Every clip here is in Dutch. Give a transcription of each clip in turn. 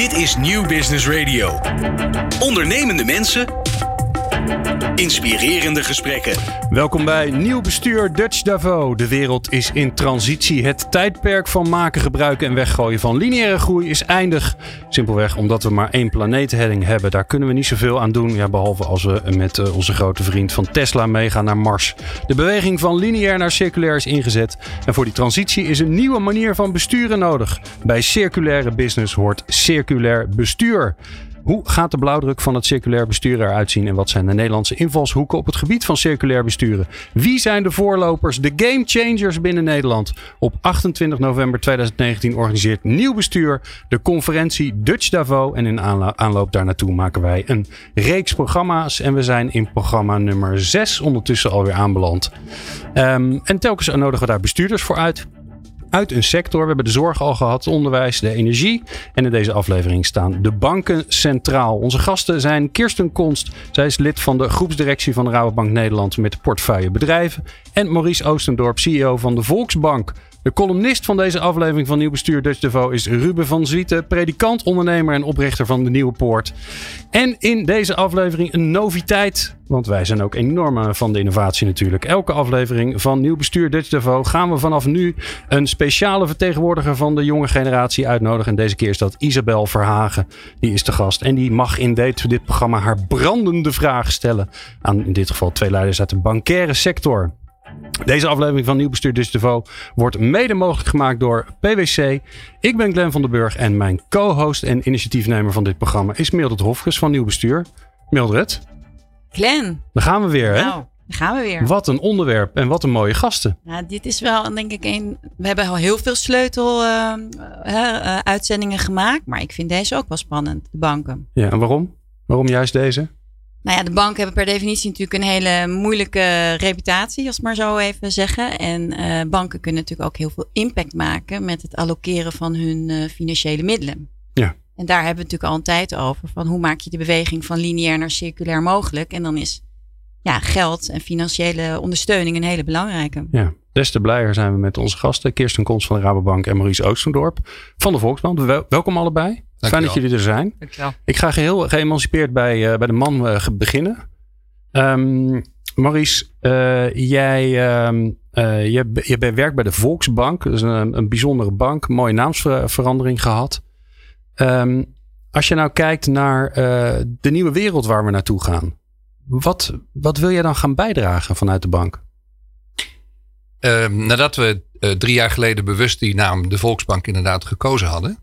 Dit is Nieuw Business Radio. Ondernemende mensen, inspirerende gesprekken. Welkom bij Nieuw Bestuur Dutch Davo. De wereld is in transitie. Het tijdperk van maken, gebruiken en weggooien van lineaire groei is eindig. Simpelweg omdat we maar één planeetheading hebben. Daar kunnen we niet zoveel aan doen. Ja, behalve als we met uh, onze grote vriend van Tesla meegaan naar Mars. De beweging van lineair naar circulair is ingezet. En voor die transitie is een nieuwe manier van besturen nodig. Bij circulaire business hoort circulair bestuur. Hoe gaat de blauwdruk van het circulair bestuur eruit zien en wat zijn de Nederlandse invalshoeken op het gebied van circulair besturen? Wie zijn de voorlopers, de game changers binnen Nederland? Op 28 november 2019 organiseert Nieuw Bestuur de conferentie Dutch Davo en in aanloop daar naartoe maken wij een reeks programma's en we zijn in programma nummer 6 ondertussen alweer aanbeland. Um, en telkens nodigen we daar bestuurders voor uit uit een sector. We hebben de zorg al gehad, onderwijs, de energie. En in deze aflevering staan de banken centraal. Onze gasten zijn Kirsten Konst. Zij is lid van de groepsdirectie van Rabobank Nederland met portefeuille bedrijven. En Maurice Oostendorp, CEO van de Volksbank. De columnist van deze aflevering van Nieuw Bestuur Dutch Devo is Ruben van Zwieten, predikant, ondernemer en oprichter van de Nieuwe Poort. En in deze aflevering een noviteit, want wij zijn ook enorm van de innovatie natuurlijk. Elke aflevering van Nieuw Bestuur Dutch Devo gaan we vanaf nu een speciale vertegenwoordiger van de jonge generatie uitnodigen. En deze keer is dat Isabel Verhagen. Die is de gast en die mag in dit, dit programma haar brandende vraag stellen aan in dit geval twee leiders uit de bankaire sector. Deze aflevering van Nieuw Bestuur Dutch wordt mede mogelijk gemaakt door PwC. Ik ben Glenn van den Burg en mijn co-host en initiatiefnemer van dit programma is Mildred Hofkes van Nieuw Bestuur. Mildred. Glenn. Dan gaan we weer, hè? Nou, dan gaan we weer. Wat een onderwerp en wat een mooie gasten. Ja, dit is wel, denk ik, een. We hebben al heel veel sleutel uh, uh, uitzendingen gemaakt, maar ik vind deze ook wel spannend, de banken. Ja, en waarom? Waarom juist deze? Nou ja, de banken hebben per definitie natuurlijk een hele moeilijke reputatie, als maar zo even zeggen. En uh, banken kunnen natuurlijk ook heel veel impact maken met het allokeren van hun uh, financiële middelen. Ja. En daar hebben we natuurlijk al een tijd over. Van hoe maak je de beweging van lineair naar circulair mogelijk? En dan is ja, geld en financiële ondersteuning een hele belangrijke. Ja, des te blijer zijn we met onze gasten. Kirsten Kons van de Rabobank en Maurice Oostendorp van de Volksbank. Wel, welkom allebei. Fijn dat jullie er zijn. Dankjewel. Ik ga geheel geëmancipeerd bij, uh, bij de man uh, beginnen. Um, Maurice, uh, jij, um, je, je werkt bij de Volksbank. Dat is een, een bijzondere bank. Mooie naamsverandering gehad. Um, als je nou kijkt naar de nieuwe wereld waar we naartoe gaan. Wat, wat wil jij dan gaan bijdragen vanuit de bank? Um, nadat we uh, drie jaar geleden bewust die naam de Volksbank inderdaad gekozen hadden,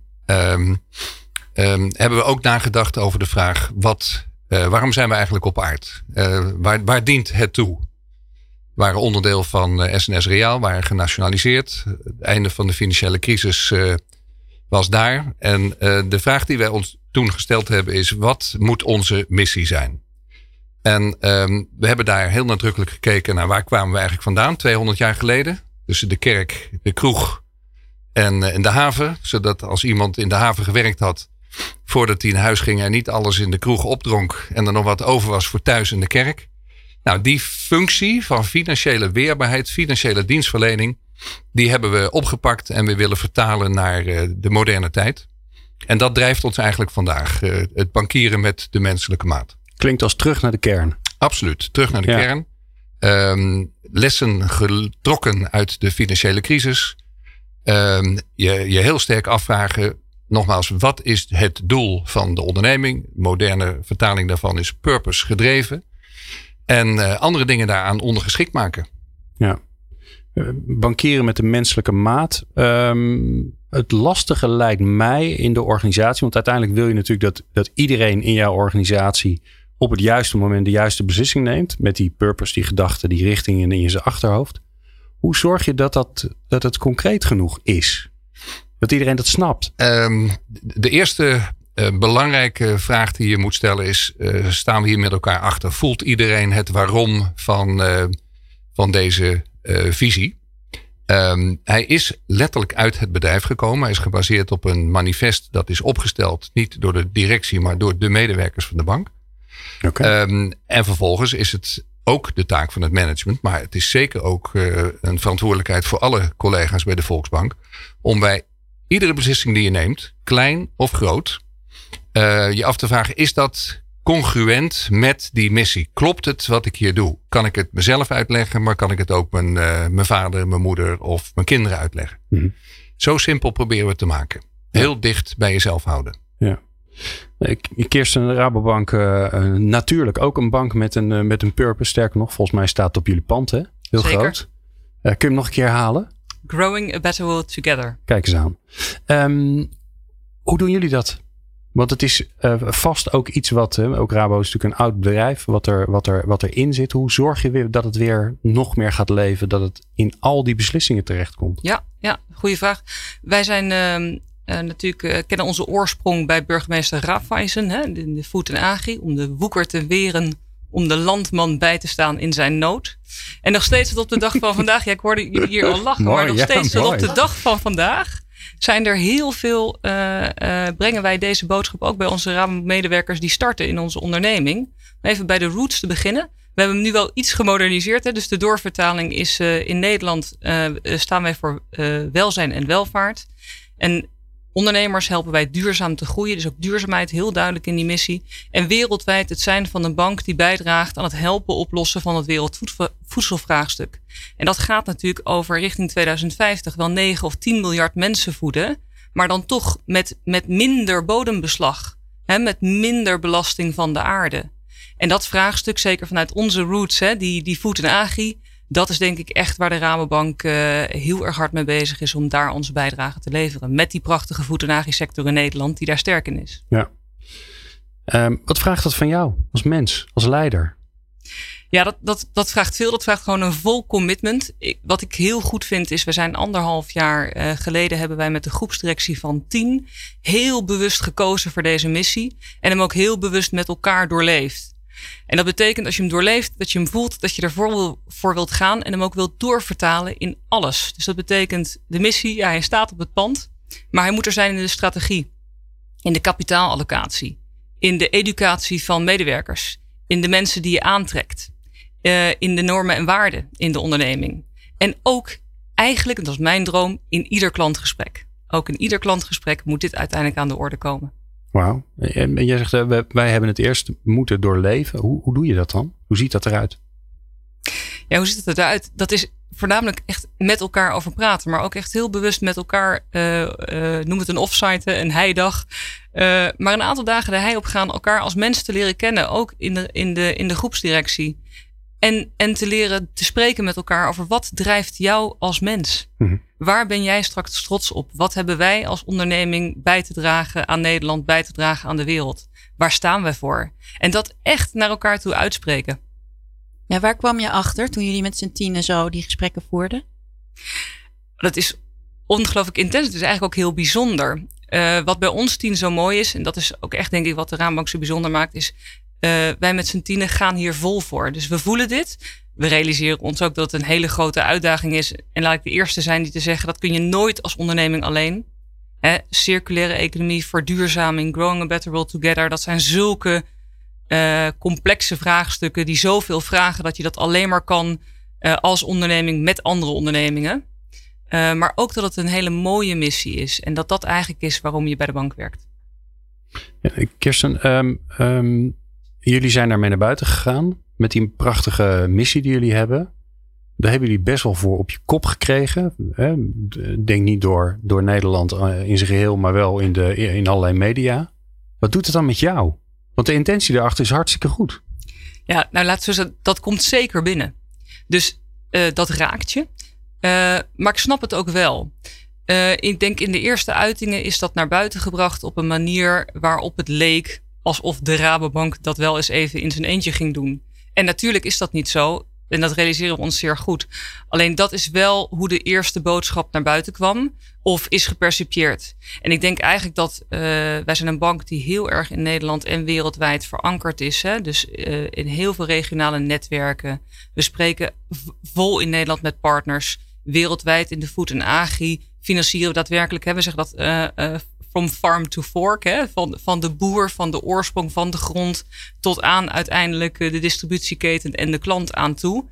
um, hebben we ook nagedacht over de vraag: wat, uh, waarom zijn we eigenlijk op aard? Uh, waar, waar dient het toe? We waren onderdeel van SNS Reaal, waren genationaliseerd. Het einde van de financiële crisis was daar. En de vraag die wij ons toen gesteld hebben is: wat moet onze missie zijn? En um, we hebben daar heel nadrukkelijk gekeken naar waar kwamen we eigenlijk vandaan, 200 jaar geleden. Tussen de kerk, de kroeg en, en de haven. Zodat als iemand in de haven gewerkt had, voordat hij in huis ging en niet alles in de kroeg opdronk en er nog wat over was voor thuis in de kerk. Nou, die functie van financiële weerbaarheid, financiële dienstverlening, die hebben we opgepakt en we willen vertalen naar uh, de moderne tijd. En dat drijft ons eigenlijk vandaag, uh, het bankieren met de menselijke maat. Klinkt als terug naar de kern. Absoluut, terug naar de ja. kern. Um, lessen getrokken uit de financiële crisis. Um, je, je heel sterk afvragen, nogmaals, wat is het doel van de onderneming? Moderne vertaling daarvan is purpose gedreven. En uh, andere dingen daaraan ondergeschikt maken. Ja. Uh, bankieren met de menselijke maat. Um, het lastige lijkt mij in de organisatie, want uiteindelijk wil je natuurlijk dat, dat iedereen in jouw organisatie op het juiste moment de juiste beslissing neemt. Met die purpose, die gedachte, die richting in, in zijn achterhoofd. Hoe zorg je dat, dat, dat het concreet genoeg is? Dat iedereen dat snapt? Um, de eerste uh, belangrijke vraag die je moet stellen is: uh, staan we hier met elkaar achter? Voelt iedereen het waarom van, uh, van deze visie? Um, hij is letterlijk uit het bedrijf gekomen. Hij is gebaseerd op een manifest dat is opgesteld, niet door de directie, maar door de medewerkers van de bank. Okay. Um, en vervolgens is het ook de taak van het management, maar het is zeker ook uh, een verantwoordelijkheid voor alle collega's bij de Volksbank om bij iedere beslissing die je neemt, klein of groot, eh, je af te vragen, is dat congruent met die missie? Klopt het wat ik hier doe? Kan ik het mezelf uitleggen, maar kan ik het ook mijn, uh, mijn vader, mijn moeder of mijn kinderen uitleggen? Mhm. Zo simpel proberen we het te maken. Heel dicht bij jezelf houden. Ja. Kirsten, de Rabobank, uh, natuurlijk ook een bank met een, uh, met een purpose. Sterker nog, volgens mij staat het op jullie pand, hè? Heel Zeker. groot. kun je hem nog een keer halen? Growing a better world together. Kijk eens aan. Um, hoe doen jullie dat? Want het is uh, vast ook iets wat, uh, ook Rabo is natuurlijk een oud bedrijf, wat, er, wat, er, wat erin zit. Hoe zorg je weer dat het weer nog meer gaat leven, dat het in al die beslissingen terechtkomt? Ja, ja goede vraag. Wij zijn uh, natuurlijk, kennen onze oorsprong bij burgemeester Raffaisen, hè, in de Voet en Agri, om de woeker te weren, om de landman bij te staan in zijn nood. En nog steeds tot op de dag van vandaag, ja, ik hoorde jullie hier al lachen, mooi, maar nog ja, steeds tot op de dag van vandaag zijn er heel veel, uh, uh, brengen wij deze boodschap ook bij onze medewerkers die starten in onze onderneming. Even bij de roots te beginnen. We hebben hem nu wel iets gemoderniseerd. Hè? Dus de doorvertaling is uh, in Nederland staan wij voor welzijn en welvaart. En ondernemers helpen wij duurzaam te groeien. Dus ook duurzaamheid heel duidelijk in die missie. En wereldwijd het zijn van een bank die bijdraagt aan het helpen oplossen van het wereldvoedselvraagstuk. En dat gaat natuurlijk over richting 2050 wel 9 of 10 miljard mensen voeden. Maar dan toch met, met minder bodembeslag. Hè, met minder belasting van de aarde. En dat vraagstuk, zeker vanuit onze roots, hè, die, die voet en agri. Dat is denk ik echt waar de Rabobank uh, heel erg hard mee bezig is om daar onze bijdrage te leveren. Met die prachtige voet- en agri-sector in Nederland die daar sterk in is. Ja. Um, wat vraagt dat van jou als mens, als leider? Ja, dat, dat, dat vraagt veel. Dat vraagt gewoon een vol commitment. Ik, wat ik heel goed vind is, we zijn anderhalf jaar uh, geleden hebben wij met de groepsdirectie van 10 heel bewust gekozen voor deze missie. En hem ook heel bewust met elkaar doorleefd. En dat betekent als je hem doorleeft, dat je hem voelt, dat je ervoor wil, voor wilt gaan en hem ook wilt doorvertalen in alles. Dus dat betekent de missie, ja, hij staat op het pand, maar hij moet er zijn in de strategie, in de kapitaalallocatie, in de educatie van medewerkers, in de mensen die je aantrekt, uh, in de normen en waarden in de onderneming. En ook eigenlijk, en dat is mijn droom, in ieder klantgesprek. Ook in ieder klantgesprek moet dit uiteindelijk aan de orde komen. Wauw. En jij zegt, uh, wij hebben het eerst moeten doorleven. Hoe, hoe doe je dat dan? Hoe ziet dat eruit? Ja, hoe ziet het eruit? Dat is voornamelijk echt met elkaar over praten. Maar ook echt heel bewust met elkaar, uh, uh, noem het een offsite, een heidag. Uh, maar een aantal dagen de hei op gaan, elkaar als mensen te leren kennen. Ook in de, in de, in de groepsdirectie. En, en te leren te spreken met elkaar over wat drijft jou als mens. Mm-hmm. Waar ben jij straks trots op? Wat hebben wij als onderneming bij te dragen aan Nederland, bij te dragen aan de wereld? Waar staan wij voor? En dat echt naar elkaar toe uitspreken. Ja, waar kwam je achter toen jullie met z'n tienen zo die gesprekken voerden? Dat is ongelooflijk intens. Het is eigenlijk ook heel bijzonder. Uh, wat bij ons tien zo mooi is, en dat is ook echt denk ik wat de Raambank zo bijzonder maakt, is uh, wij met z'n tienen gaan hier vol voor. Dus we voelen dit. We realiseren ons ook dat het een hele grote uitdaging is. En laat ik de eerste zijn die te zeggen, dat kun je nooit als onderneming alleen. Hè, circulaire economie, verduurzaming, growing a better world together. Dat zijn zulke uh, complexe vraagstukken die zoveel vragen dat je dat alleen maar kan uh, als onderneming met andere ondernemingen. Uh, maar ook dat het een hele mooie missie is. En dat dat eigenlijk is waarom je bij de bank werkt. Ja, Kirsten, um, jullie zijn daarmee naar buiten gegaan met die prachtige missie die jullie hebben. Daar hebben jullie best wel voor op je kop gekregen. Hè? Denk niet door, door Nederland in zijn geheel, maar wel in, de, in allerlei media. Wat doet het dan met jou? Want de intentie daarachter is hartstikke goed. Ja, nou laten we zeggen, dat komt zeker binnen. Dus uh, dat raakt je. Uh, maar ik snap het ook wel. Ik denk in de eerste uitingen is dat naar buiten gebracht op een manier waarop het leek alsof de Rabobank dat wel eens even in zijn eentje ging doen. En natuurlijk is dat niet zo. En dat realiseren we ons zeer goed. Alleen dat is wel hoe de eerste boodschap naar buiten kwam. Of is gepercipieerd. En ik denk eigenlijk dat uh, wij zijn een bank die heel erg in Nederland en wereldwijd verankerd is. Hè? Dus uh, in heel veel regionale netwerken. We spreken vol in Nederland met partners. Wereldwijd in de food en agri financieren we daadwerkelijk. Hè? We zeggen dat uh, from farm to fork. Hè? Van, van de boer, van de oorsprong van de grond. Tot aan uiteindelijk de distributieketen en de klant aan toe.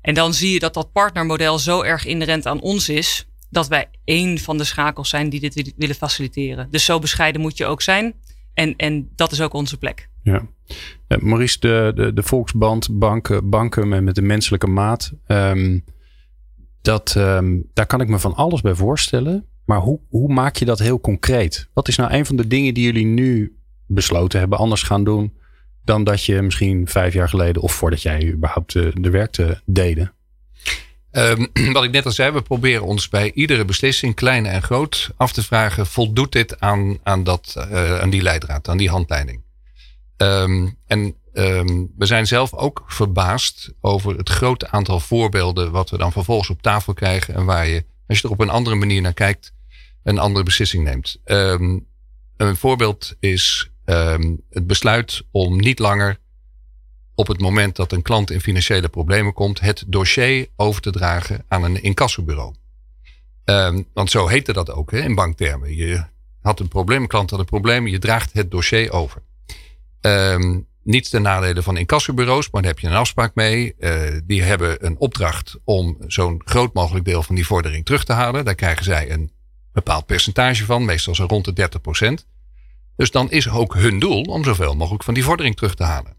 En dan zie je dat dat partnermodel zo erg inherent aan ons is. Dat wij één van de schakels zijn die dit willen faciliteren. Dus zo bescheiden moet je ook zijn. En, en dat is ook onze plek. Ja. Maurice, de, de, de Volksband, banken, banken met de menselijke maat. Um, dat, um, daar kan ik me van alles bij voorstellen. Maar hoe, hoe maak je dat heel concreet? Wat is nou een van de dingen die jullie nu besloten hebben anders gaan doen dan dat je misschien vijf jaar geleden of voordat jij überhaupt de, de werkte deden? Um, wat ik net al zei, we proberen ons bij iedere beslissing, klein en groot, af te vragen: voldoet dit aan, aan, dat, uh, aan die leidraad, aan die handleiding? Um, en um, we zijn zelf ook verbaasd over het grote aantal voorbeelden wat we dan vervolgens op tafel krijgen en waar je, als je er op een andere manier naar kijkt, een andere beslissing neemt. een voorbeeld is het besluit om niet langer op het moment dat een klant in financiële problemen komt, het dossier over te dragen aan een incassobureau. Um, want zo heette dat ook hè, in banktermen. Je had een probleem, klant had een probleem, je draagt het dossier over. Niet ten nadele van incassobureaus, maar daar heb je een afspraak mee. Uh, die hebben een opdracht om zo'n groot mogelijk deel van die vordering terug te halen. Daar krijgen zij een bepaald percentage van, meestal zo rond de 30 procent. Dus dan is ook hun doel om zoveel mogelijk van die vordering terug te halen.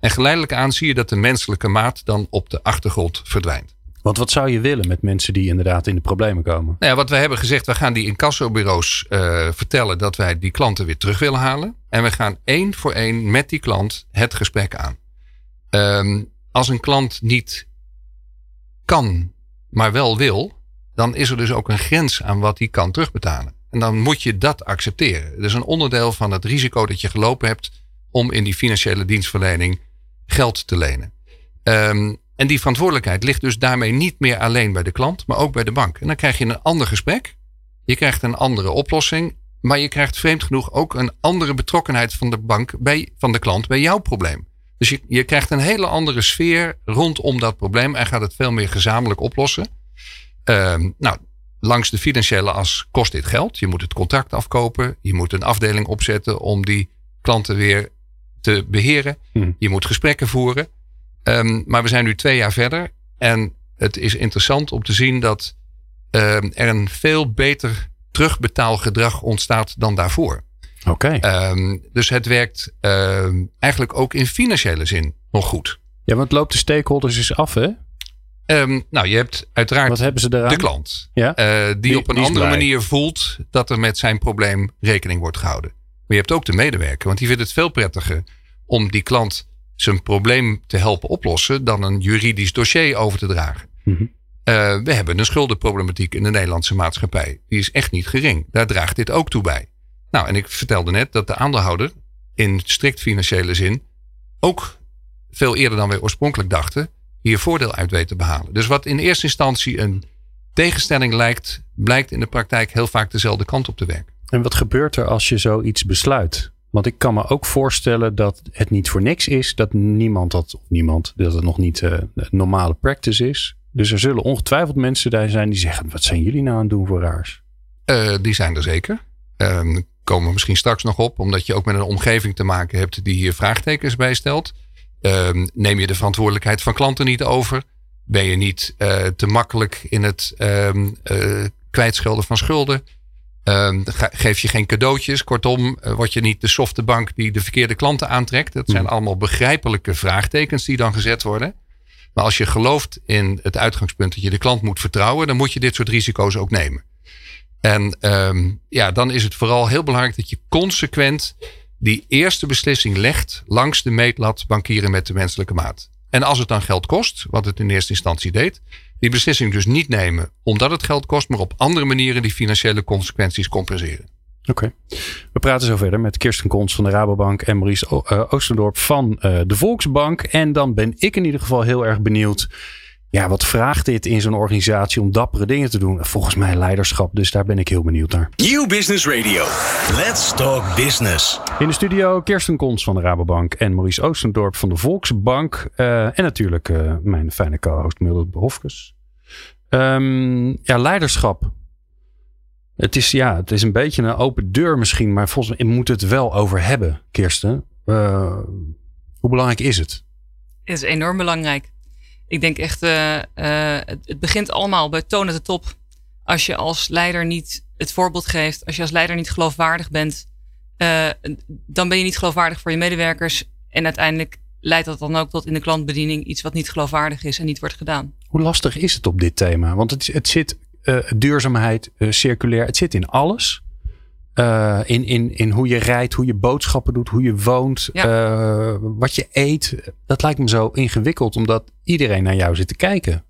En geleidelijk aan zie je dat de menselijke maat dan op de achtergrond verdwijnt. Want wat zou je willen met mensen die inderdaad in de problemen komen? Nou ja, wat we hebben gezegd, we gaan die incassobureaus uh, vertellen dat wij die klanten weer terug willen halen. En we gaan één voor één met die klant het gesprek aan. Um, als een klant niet kan, maar wel wil, dan is er dus ook een grens aan wat hij kan terugbetalen. En dan moet je dat accepteren. Dat is een onderdeel van het risico dat je gelopen hebt om in die financiële dienstverlening geld te lenen. Um, en die verantwoordelijkheid ligt dus daarmee niet meer alleen bij de klant, maar ook bij de bank. En dan krijg je een ander gesprek. Je krijgt een andere oplossing. Maar je krijgt vreemd genoeg ook een andere betrokkenheid van de bank bij, van de klant bij jouw probleem. Dus je, je krijgt een hele andere sfeer rondom dat probleem en gaat het veel meer gezamenlijk oplossen. Uh, nou, langs de financiële as kost dit geld. Je moet het contract afkopen. Je moet een afdeling opzetten om die klanten weer te beheren. Hmm. Je moet gesprekken voeren. Um, maar we zijn nu twee jaar verder. En het is interessant om te zien dat um, er een veel beter terugbetaalgedrag ontstaat dan daarvoor. Oké. Okay. Um, dus het werkt eigenlijk ook in financiële zin nog goed. Ja, want loopt de stakeholders eens af, hè? Um, nou, je hebt uiteraard ze de klant. Ja? Uh, die, die, op een die andere blij. manier voelt dat er met zijn probleem rekening wordt gehouden. Maar je hebt ook de medewerker, want die vindt het veel prettiger om die klant zijn probleem te helpen oplossen dan een juridisch dossier over te dragen. Mm -hmm. uh, we hebben een schuldenproblematiek in de Nederlandse maatschappij. Die is echt niet gering. Daar draagt dit ook toe bij. Nou, en ik vertelde net dat de aandeelhouder in strikt financiële zin ook veel eerder dan wij oorspronkelijk dachten, hier voordeel uit weet te behalen. Dus wat in eerste instantie een tegenstelling lijkt, blijkt in de praktijk heel vaak dezelfde kant op te werken. En wat gebeurt er als je zoiets besluit? Want ik kan me ook voorstellen dat het niet voor niks is dat niemand dat, niemand, dat het nog niet uh, normale practice is. Dus er zullen ongetwijfeld mensen daar zijn die zeggen: wat zijn jullie nou aan het doen voor raars? Uh, die zijn er zeker. Uh, komen we misschien straks nog op, omdat je ook met een omgeving te maken hebt die hier vraagtekens bij stelt. Ehm, neem je de verantwoordelijkheid van klanten niet over? Ben je niet uh, te makkelijk in het um, kwijtschelden van schulden? Um, geef je geen cadeautjes. Kortom, uh, word je niet de softe bank die de verkeerde klanten aantrekt. Dat zijn allemaal begrijpelijke vraagtekens die dan gezet worden. Maar als je gelooft in het uitgangspunt dat je de klant moet vertrouwen, dan moet je dit soort risico's ook nemen. En ja, dan is het vooral heel belangrijk dat je consequent die eerste beslissing legt langs de meetlat bankieren met de menselijke maat. En als het dan geld kost, wat het in eerste instantie deed, die beslissing dus niet nemen omdat het geld kost, maar op andere manieren die financiële consequenties compenseren. Oké. We praten zo verder met Kirsten Kons van de Rabobank en Maurice Oosterdorp van uh, de Volksbank. En dan ben ik in ieder geval heel erg benieuwd. Ja, wat vraagt dit in zo'n organisatie om dappere dingen te doen? Volgens mij leiderschap, dus daar ben ik heel benieuwd naar. New Business Radio. Let's talk business. In de studio Kirsten Kons van de Rabobank en Maurice Oostendorp van de Volksbank. Uh, en natuurlijk uh, mijn fijne co-host Mildred Hofkes. Um, ja, leiderschap. Het is, ja, het is een beetje een open deur misschien, maar volgens mij moet het wel over hebben, Kirsten. Uh, hoe belangrijk is het? Het is enorm belangrijk. Ik denk echt, uh, uh, het, begint allemaal bij tonen de top. Als je als leider niet het voorbeeld geeft, als je als leider niet geloofwaardig bent, uh, dan ben je niet geloofwaardig voor je medewerkers. En uiteindelijk leidt dat dan ook tot in de klantbediening iets wat niet geloofwaardig is en niet wordt gedaan. Hoe lastig is het op dit thema? Want het, het zit duurzaamheid, circulair, het zit in alles. Uh, in, in, in hoe je rijdt, hoe je boodschappen doet, hoe je woont, ja. wat je eet. Dat lijkt me zo ingewikkeld, omdat iedereen naar jou zit te kijken.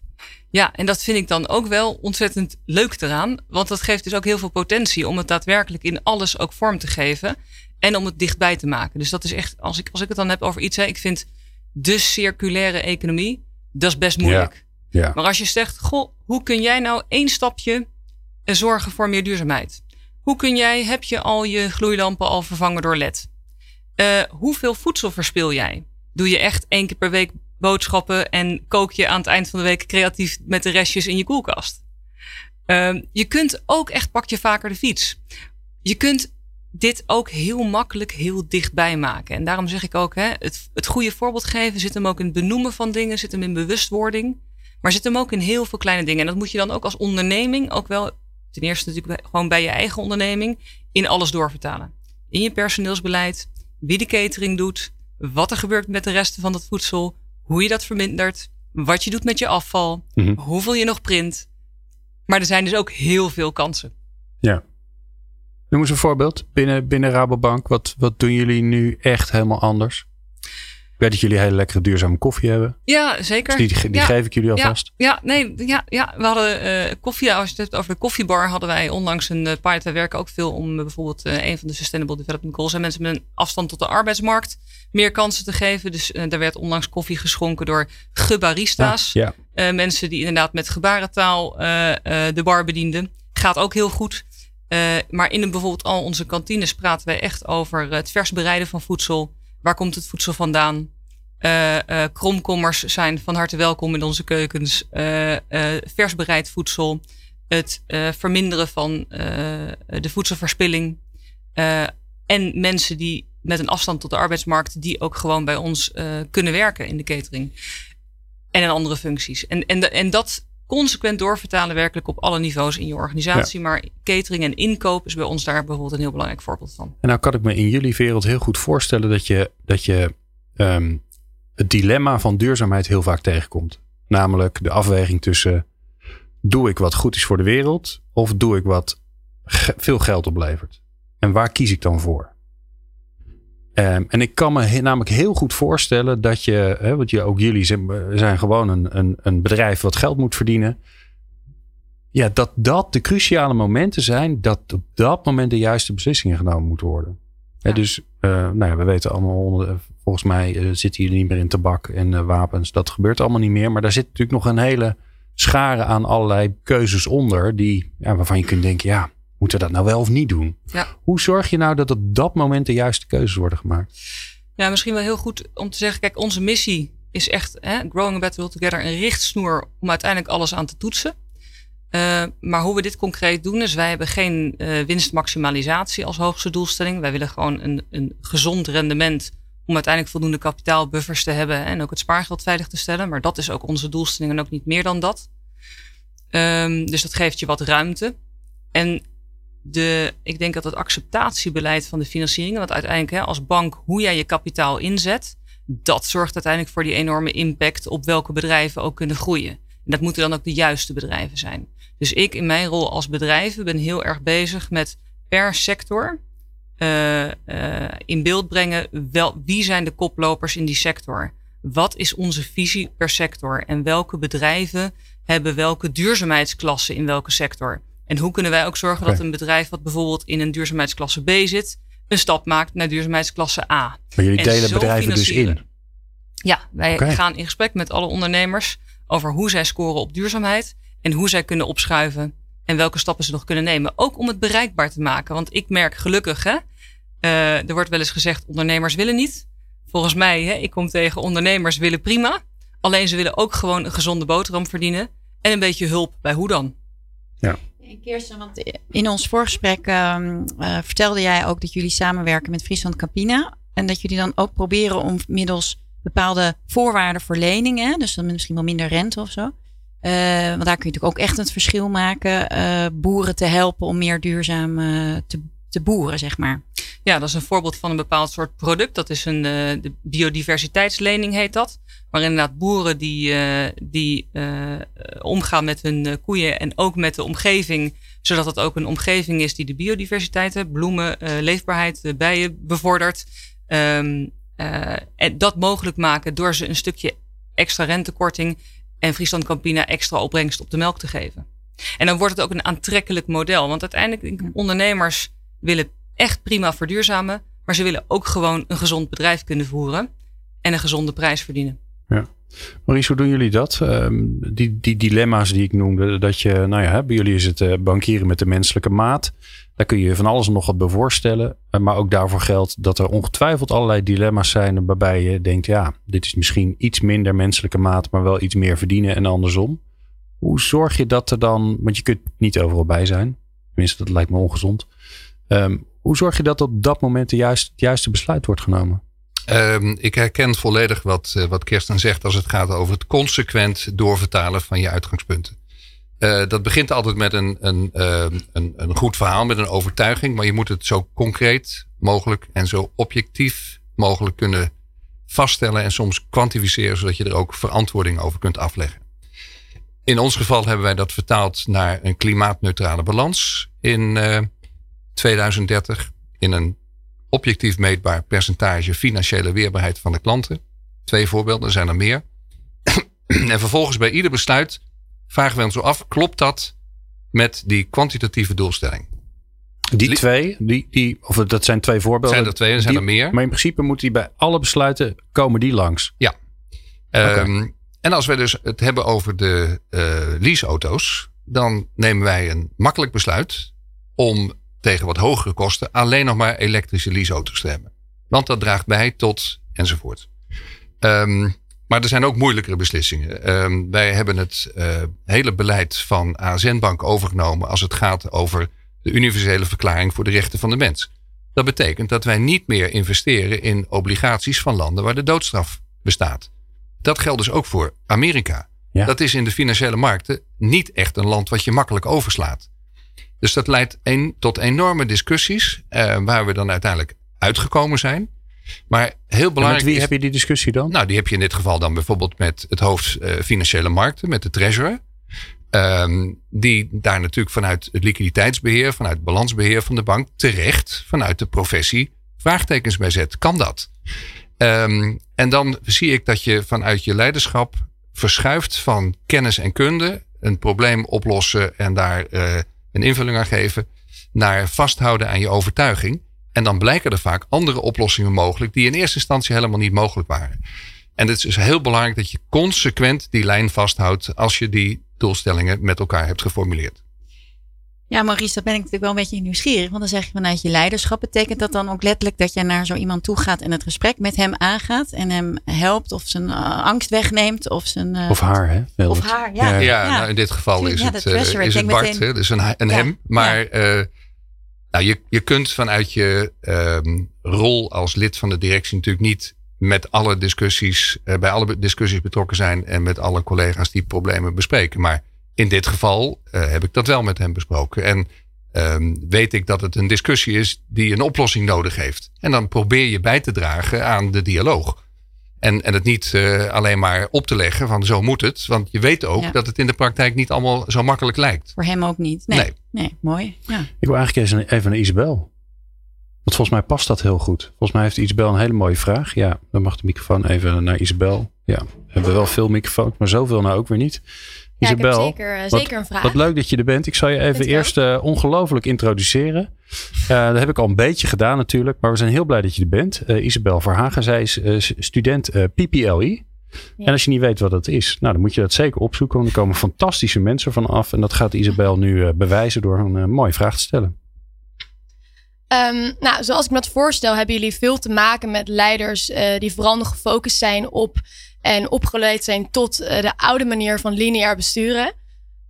Ja, en dat vind ik dan ook wel ontzettend leuk eraan. Want dat geeft dus ook heel veel potentie om het daadwerkelijk in alles ook vorm te geven. En om het dichtbij te maken. Dus dat is echt, als ik, als ik het dan heb over iets, hè, ik vind de circulaire economie, dat is best moeilijk. Ja. ja. Maar als je zegt, goh, hoe kun jij nou één stapje zorgen voor meer duurzaamheid? Hoe kun jij, heb je al je gloeilampen al vervangen door LED? Uh, hoeveel voedsel verspil jij? Doe je echt één keer per week boodschappen en kook je aan het eind van de week creatief met de restjes in je koelkast? Uh, je kunt ook echt, pak je vaker de fiets. Je kunt dit ook heel makkelijk heel dichtbij maken. En daarom zeg ik ook, hè, het, het goede voorbeeld geven zit hem ook in het benoemen van dingen, zit hem in bewustwording. Maar zit hem ook in heel veel kleine dingen. En dat moet je dan ook als onderneming ook wel, ten eerste natuurlijk gewoon bij je eigen onderneming, in alles doorvertalen. In je personeelsbeleid, wie de catering doet, wat er gebeurt met de resten van dat voedsel, hoe je dat vermindert, wat je doet met je afval, Mhm. hoeveel je nog print. Maar er zijn dus ook heel veel kansen. Ja. Noem eens een voorbeeld. Binnen, binnen Rabobank, wat, wat doen jullie nu echt helemaal anders? Ik weet dat jullie hele lekkere duurzame koffie hebben. Ja, zeker. Dus die die Ja. geef ik jullie alvast. Ja, nee, ja, ja, we hadden eh, koffie. Als je het hebt over de koffiebar, hadden wij onlangs een eh, pilot. Wij werken ook veel om eh, bijvoorbeeld eh, een van de Sustainable Development Goals. En mensen met een afstand tot de arbeidsmarkt meer kansen te geven. Dus daar werd onlangs koffie geschonken door gebarista's. Ja. Mensen die inderdaad met gebarentaal de bar bedienden. Gaat ook heel goed. Maar in bijvoorbeeld al onze kantines praten wij echt over het vers bereiden van voedsel. Waar komt het voedsel vandaan? Eh, eh, kromkommers zijn van harte welkom in onze keukens. Eh, vers bereid voedsel. Het verminderen van de voedselverspilling. En mensen die met een afstand tot de arbeidsmarkt, die ook gewoon bij ons kunnen werken in de catering. En in andere functies. En, en, en dat consequent doorvertalen werkelijk op alle niveaus in je organisatie. Maar catering en inkoop is bij ons daar bijvoorbeeld een heel belangrijk voorbeeld van. En nou kan ik me in jullie wereld heel goed voorstellen dat je, dat je ehm, het dilemma van duurzaamheid heel vaak tegenkomt. Namelijk de afweging tussen doe ik wat goed is voor de wereld of doe ik wat ge- veel geld oplevert. En waar kies ik dan voor? Ehm, en ik kan me he- namelijk heel goed voorstellen dat je, hè, want je, ook jullie zijn, zijn gewoon een, een, een bedrijf wat geld moet verdienen. Ja, dat dat de cruciale momenten zijn dat op dat moment de juiste beslissingen genomen moeten worden. Dus, eh, nou ja, we weten allemaal, onder- volgens mij eh, zitten jullie niet meer in tabak en eh, wapens. Dat gebeurt allemaal niet meer. Maar daar zit natuurlijk nog een hele schare aan allerlei keuzes onder. Die, ja, waarvan je kunt denken, ja, moeten we dat nou wel of niet doen? Ja. Hoe zorg je nou dat op dat moment de juiste keuzes worden gemaakt? Ja, misschien wel heel goed om te zeggen, kijk, onze missie is echt hè, Growing a Better World Together, een richtsnoer om uiteindelijk alles aan te toetsen. Eh, maar hoe we dit concreet doen, is wij hebben geen eh, winstmaximalisatie als hoogste doelstelling. Wij willen gewoon een, een gezond rendement om uiteindelijk voldoende kapitaalbuffers te hebben en ook het spaargeld veilig te stellen. Maar dat is ook onze doelstelling en ook niet meer dan dat. Ehm, dus dat geeft je wat ruimte. En de, ik denk dat het acceptatiebeleid van de financiering, want uiteindelijk hè, als bank, hoe jij je kapitaal inzet, dat zorgt uiteindelijk voor die enorme impact op welke bedrijven ook kunnen groeien. En dat moeten dan ook de juiste bedrijven zijn. Dus ik in mijn rol als bedrijven ben heel erg bezig met per sector eh, eh, in beeld brengen wel, wie zijn de koplopers in die sector. Wat is onze visie per sector en welke bedrijven hebben welke duurzaamheidsklassen in welke sector. En hoe kunnen wij ook zorgen dat een bedrijf wat bijvoorbeeld in een duurzaamheidsklasse B zit, een stap maakt naar duurzaamheidsklasse A. Maar jullie En delen bedrijven dus in. Ja, wij gaan in gesprek met alle ondernemers over hoe zij scoren op duurzaamheid en hoe zij kunnen opschuiven en welke stappen ze nog kunnen nemen. Ook om het bereikbaar te maken. Want ik merk gelukkig, hè, eh, er wordt wel eens gezegd ondernemers willen niet. Volgens mij, hè, ik kom tegen ondernemers willen prima. Alleen ze willen ook gewoon een gezonde boterham verdienen en een beetje hulp bij hoe dan. En Kirsten, want in ons voorgesprek eh, vertelde jij ook dat jullie samenwerken met Friesland Campina. En dat jullie dan ook proberen om middels bepaalde voorwaarden voor leningen, dus dan misschien wel minder rente of zo. eh, want daar kun je natuurlijk ook echt het verschil maken. eh, boeren te helpen om meer duurzaam eh, te, boeren, zeg maar. Ja, dat is een voorbeeld van een bepaald soort product. Dat is een de biodiversiteitslening heet dat. Maar inderdaad boeren die, uh, die uh, omgaan met hun koeien en ook met de omgeving. Zodat het ook een omgeving is die de biodiversiteit, bloemen, leefbaarheid, bijen bevordert. Um, en dat mogelijk maken door ze een stukje extra rentekorting en Friesland Campina extra opbrengst op de melk te geven. En dan wordt het ook een aantrekkelijk model. Want uiteindelijk, ondernemers willen echt prima verduurzamen. Maar ze willen ook gewoon een gezond bedrijf kunnen voeren. En een gezonde prijs verdienen. Maurice, hoe doen jullie dat? Ehm, die, die dilemma's die ik noemde. Dat je, nou ja, bij jullie is het uh, bankieren met de menselijke maat. Daar kun je van alles nog wat bij voorstellen. Uh, maar ook daarvoor geldt dat er ongetwijfeld allerlei dilemma's zijn. Waarbij je denkt, ja, dit is misschien iets minder menselijke maat. Maar wel iets meer verdienen en andersom. Hoe zorg je dat er dan, want je kunt niet overal bij zijn. Tenminste, dat lijkt me ongezond. Um, hoe zorg je dat op dat moment de het juiste besluit wordt genomen? Um, ik herken volledig wat, uh, wat Kirsten zegt als het gaat over het consequent doorvertalen van je uitgangspunten. Uh, dat begint altijd met een, een, uh, een, een goed verhaal, met een overtuiging, maar je moet het zo concreet mogelijk en zo objectief mogelijk kunnen vaststellen en soms kwantificeren, zodat je er ook verantwoording over kunt afleggen. In ons geval hebben wij dat vertaald naar een klimaatneutrale balans in 2030 in een objectief meetbaar percentage financiële weerbaarheid van de klanten. Twee voorbeelden, er zijn er meer. en vervolgens bij ieder besluit vragen we ons af, klopt dat met die kwantitatieve doelstelling? Die twee, die, die, of dat zijn twee voorbeelden. Zijn er twee, er zijn die, er meer. Maar in principe moet die bij alle besluiten komen die langs. Ja. Okay. Um, en als we dus het hebben over de uh, leaseauto's, dan nemen wij een makkelijk besluit om tegen wat hogere kosten alleen nog maar elektrische leaseauto's te hebben. Want dat draagt bij tot enzovoort. Um, maar er zijn ook moeilijkere beslissingen. Um, wij hebben het uh, hele beleid van ASN Bank overgenomen als het gaat over de universele verklaring voor de rechten van de mens. Dat betekent dat wij niet meer investeren in obligaties van landen waar de doodstraf bestaat. Dat geldt dus ook voor Amerika. Ja. Dat is in de financiële markten niet echt een land wat je makkelijk overslaat. Dus dat leidt een, tot enorme discussies, uh, waar we dan uiteindelijk uitgekomen zijn. Maar heel belangrijk. En met wie is, heb je die discussie dan? Nou, die heb je in dit geval dan bijvoorbeeld met het hoofd uh, financiële markten, met de treasurer. Um, die daar natuurlijk vanuit het liquiditeitsbeheer, vanuit het balansbeheer van de bank, terecht vanuit de professie vraagtekens bij zet. Kan dat? Um, en dan zie ik dat je vanuit je leiderschap verschuift van kennis en kunde, een probleem oplossen en daar uh, een invulling aan geven, naar vasthouden aan je overtuiging. En dan blijken er vaak andere oplossingen mogelijk die in eerste instantie helemaal niet mogelijk waren. En het is dus heel belangrijk dat je consequent die lijn vasthoudt als je die doelstellingen met elkaar hebt geformuleerd. Ja, Maurice, dat ben ik natuurlijk wel een beetje nieuwsgierig. Want dan zeg je vanuit je leiderschap. Betekent dat dan ook letterlijk dat je naar zo iemand toe gaat en het gesprek met hem aangaat en hem helpt of zijn uh, angst wegneemt of zijn. Uh, of haar, hè? Wel of haar, ja. Ja, ja, ja. Nou, in dit geval is het, uh, is het Bart, meteen... hè? dus een, een hem. Maar nou, je, je kunt vanuit je um, rol als lid van de directie natuurlijk niet met alle discussies, bij alle discussies betrokken zijn en met alle collega's die problemen bespreken. Maar in dit geval uh, heb ik dat wel met hem besproken. En um, weet ik dat het een discussie is die een oplossing nodig heeft. En dan probeer je bij te dragen aan de dialoog. En, en het niet uh, alleen maar op te leggen van zo moet het. Want je weet ook ja. dat het in de praktijk niet allemaal zo makkelijk lijkt. Voor hem ook niet. Nee, nee. nee mooi. Ja. Ik wil eigenlijk even naar Isabel. Want volgens mij past dat heel goed. Volgens mij heeft Isabel een hele mooie vraag. Ja, dan mag de microfoon even naar Isabel. Ja, we hebben wel veel microfoons, maar zoveel nou ook weer niet. Ja, Isabel, zeker, uh, zeker een vraag. Wat leuk dat je er bent. Ik zal je even eerst uh, ongelooflijk introduceren. Uh, dat heb ik al een beetje gedaan natuurlijk. Maar we zijn heel blij dat je er bent. Isabel Verhagen, zij is student PPLI. Ja. En als je niet weet wat dat is, nou, dan moet je dat zeker opzoeken. Want er komen fantastische mensen van af. En dat gaat Isabel nu bewijzen door een mooie vraag te stellen. Um, nou, zoals ik me dat voorstel, hebben jullie veel te maken met leiders die vooral nog gefocust zijn op en opgeleid zijn tot uh, de oude manier van lineair besturen.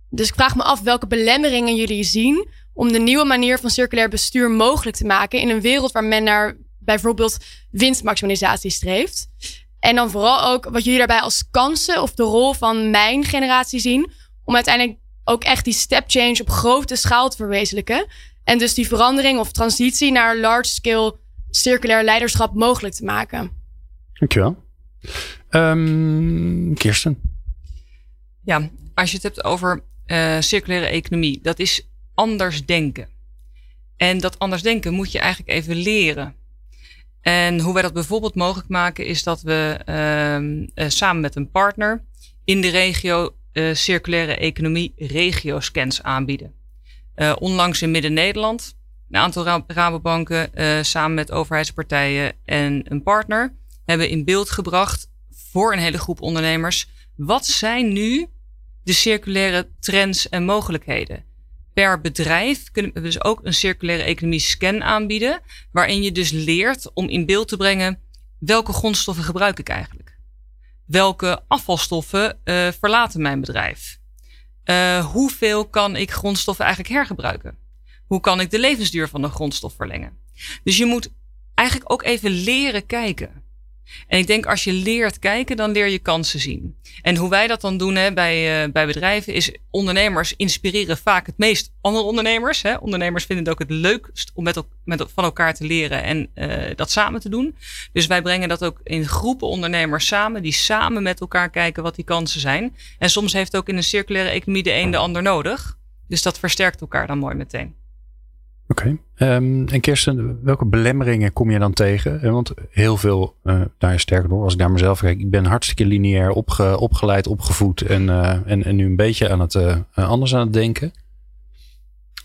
Dus ik vraag me af welke belemmeringen jullie zien om de nieuwe manier van circulair bestuur mogelijk te maken in een wereld waar men naar bijvoorbeeld winstmaximalisatie streeft. En dan vooral ook wat jullie daarbij als kansen of de rol van mijn generatie zien om uiteindelijk ook echt die step change op grote schaal te verwezenlijken. En dus die verandering of transitie naar large-scale circulair leiderschap mogelijk te maken. Dankjewel. Um, Kirsten. Ja, als je het hebt over uh, circulaire economie, dat is anders denken. En dat anders denken moet je eigenlijk even leren. En hoe wij dat bijvoorbeeld mogelijk maken, is dat we uh, uh, samen met een partner in de regio uh, circulaire economie regioscans aanbieden. onlangs in Midden-Nederland, een aantal Rabobanken samen met overheidspartijen en een partner hebben in beeld gebracht voor een hele groep ondernemers. Wat zijn nu de circulaire trends en mogelijkheden? Per bedrijf kunnen we dus ook een circulaire economie scan aanbieden, waarin je dus leert om in beeld te brengen welke grondstoffen gebruik ik eigenlijk? Welke afvalstoffen uh, verlaten mijn bedrijf? Uh, hoeveel kan ik grondstoffen eigenlijk hergebruiken? Hoe kan ik de levensduur van een grondstof verlengen? Dus je moet eigenlijk ook even leren kijken. En ik denk als je leert kijken, dan leer je kansen zien. En hoe wij dat dan doen hè, bij, uh, bij bedrijven is ondernemers inspireren vaak het meest andere ondernemers. Hè. Ondernemers vinden het ook het leukst om met, met, van elkaar te leren en uh, dat samen te doen. Dus wij brengen dat ook in groepen ondernemers samen, die samen met elkaar kijken wat die kansen zijn. En soms heeft ook in een circulaire economie de een de ander nodig. Dus dat versterkt elkaar dan mooi meteen. Oké. Ehm, en Kirsten, welke belemmeringen kom je dan tegen? Eh, want heel veel, uh, nou sterker nog, als ik naar mezelf kijk, ik ben hartstikke lineair opge, opgeleid, opgevoed en, uh, en, en nu een beetje aan het uh, anders aan het denken.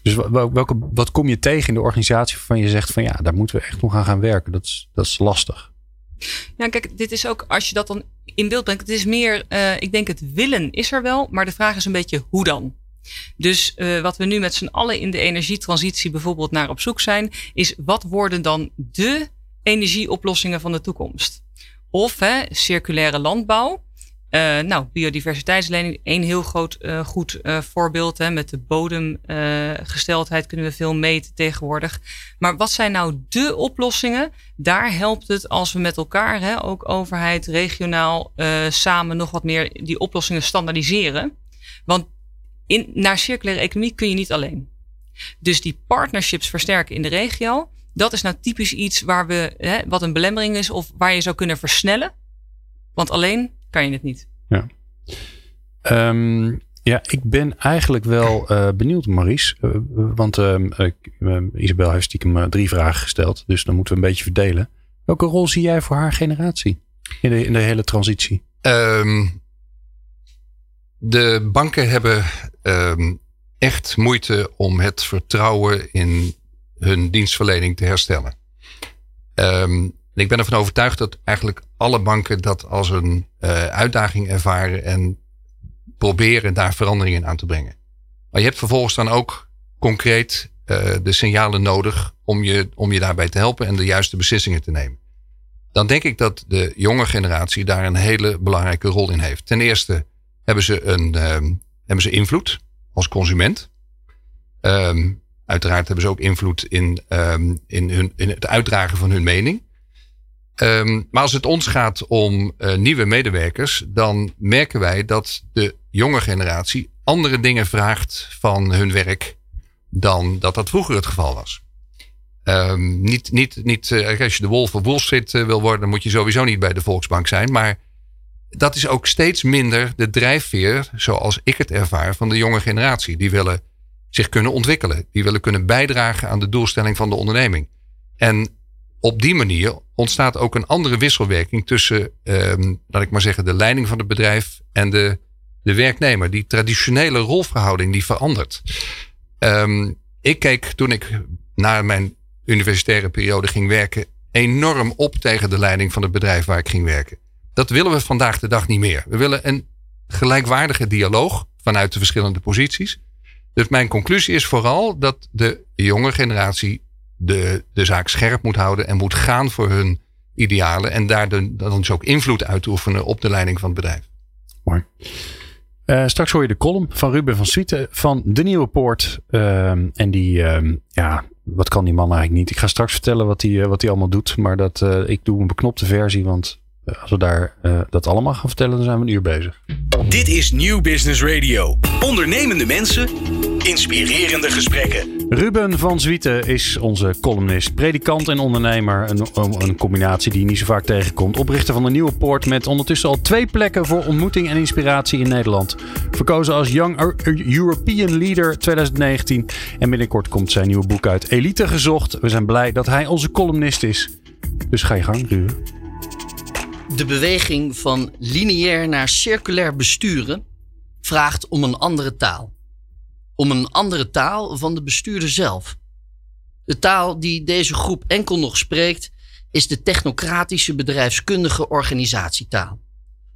Dus welke, wat kom je tegen in de organisatie waarvan je zegt van ja, daar moeten we echt nog aan gaan werken? Dat is, dat is lastig. Ja, kijk, dit is ook, als je dat dan in beeld brengt, het is meer, ik denk het willen is er wel, maar de vraag is een beetje hoe dan? Dus uh, wat we nu met z'n allen in de energietransitie bijvoorbeeld naar op zoek zijn, is wat worden dan de energieoplossingen van de toekomst? Of hè, circulaire landbouw. Uh, nou, biodiversiteitslening, één heel groot uh, goed voorbeeld. Hè, met de bodemgesteldheid kunnen we veel meten tegenwoordig. Maar wat zijn nou de oplossingen? Daar helpt het als we met elkaar, hè, ook overheid, regionaal, samen nog wat meer die oplossingen standaardiseren. Want in, naar circulaire economie kun je niet alleen. Dus die partnerships versterken in de regio, dat is nou typisch iets waar we, hè, wat een belemmering is of waar je zou kunnen versnellen. Want alleen kan je het niet. Ja, um, ja ik ben eigenlijk wel uh, benieuwd, Maurice. Uh, want uh, Isabel heeft stiekem drie vragen gesteld. Dus dan moeten we een beetje verdelen. Welke rol zie jij voor haar generatie in de, in de hele transitie? Um, de banken hebben um, echt moeite om het vertrouwen in hun dienstverlening te herstellen. Um, ik ben ervan overtuigd dat eigenlijk alle banken dat als een uh, uitdaging ervaren en proberen daar veranderingen aan te brengen. Maar je hebt vervolgens dan ook concreet uh, de signalen nodig om je, om je daarbij te helpen en de juiste beslissingen te nemen. Dan denk ik dat de jonge generatie daar een hele belangrijke rol in heeft. Ten eerste hebben ze, een, um, hebben ze invloed als consument. Um, uiteraard hebben ze ook invloed in, um, in, hun, in het uitdragen van hun mening. Maar als het ons gaat om uh, nieuwe medewerkers, dan merken wij dat de jonge generatie andere dingen vraagt van hun werk dan dat dat vroeger het geval was. Niet, niet, niet, uh, als je de Wolf of Wall Street uh, wil worden, moet je sowieso niet bij de Volksbank zijn. Maar dat is ook steeds minder de drijfveer, zoals ik het ervaar, van de jonge generatie. Die willen zich kunnen ontwikkelen. Die willen kunnen bijdragen aan de doelstelling van de onderneming. En op die manier ontstaat ook een andere wisselwerking tussen, ehm, laat ik maar zeggen, de leiding van het bedrijf en de, de werknemer. Die traditionele rolverhouding die verandert. Um, ik keek toen ik na mijn universitaire periode ging werken enorm op tegen de leiding van het bedrijf waar ik ging werken. Dat willen we vandaag de dag niet meer. We willen een gelijkwaardige dialoog vanuit de verschillende posities. Dus mijn conclusie is vooral dat de jonge generatie de, de zaak scherp moet houden en moet gaan voor hun idealen. En daar dan dus ook invloed uitoefenen op de leiding van het bedrijf. Mooi. Uh, straks hoor je de column van Ruben van Suite van De Nieuwe Poort. Uh, en die, uh, ja, wat kan die man eigenlijk niet? Ik ga straks vertellen wat hij, allemaal doet. Maar dat, eh, ik doe een beknopte versie, want eh, als we daar uh, dat allemaal gaan vertellen, dan zijn we een uur bezig. Dit is Nieuw Business Radio. Ondernemende mensen, Inspirerende gesprekken. Ruben van Zwieten is onze columnist, predikant en ondernemer. Een, een combinatie die je niet zo vaak tegenkomt. Oprichter van de Nieuwe Poort met ondertussen al twee plekken voor ontmoeting en inspiratie in Nederland. Verkozen als Young European Leader 2019. En binnenkort komt zijn nieuwe boek uit, Elite Gezocht. We zijn blij dat hij onze columnist is. Dus ga je gang, Ruben. De beweging van lineair naar circulair besturen vraagt om een andere taal. Om een andere taal van de bestuurder zelf. De taal die deze groep enkel nog spreekt, is de technocratische bedrijfskundige organisatietaal.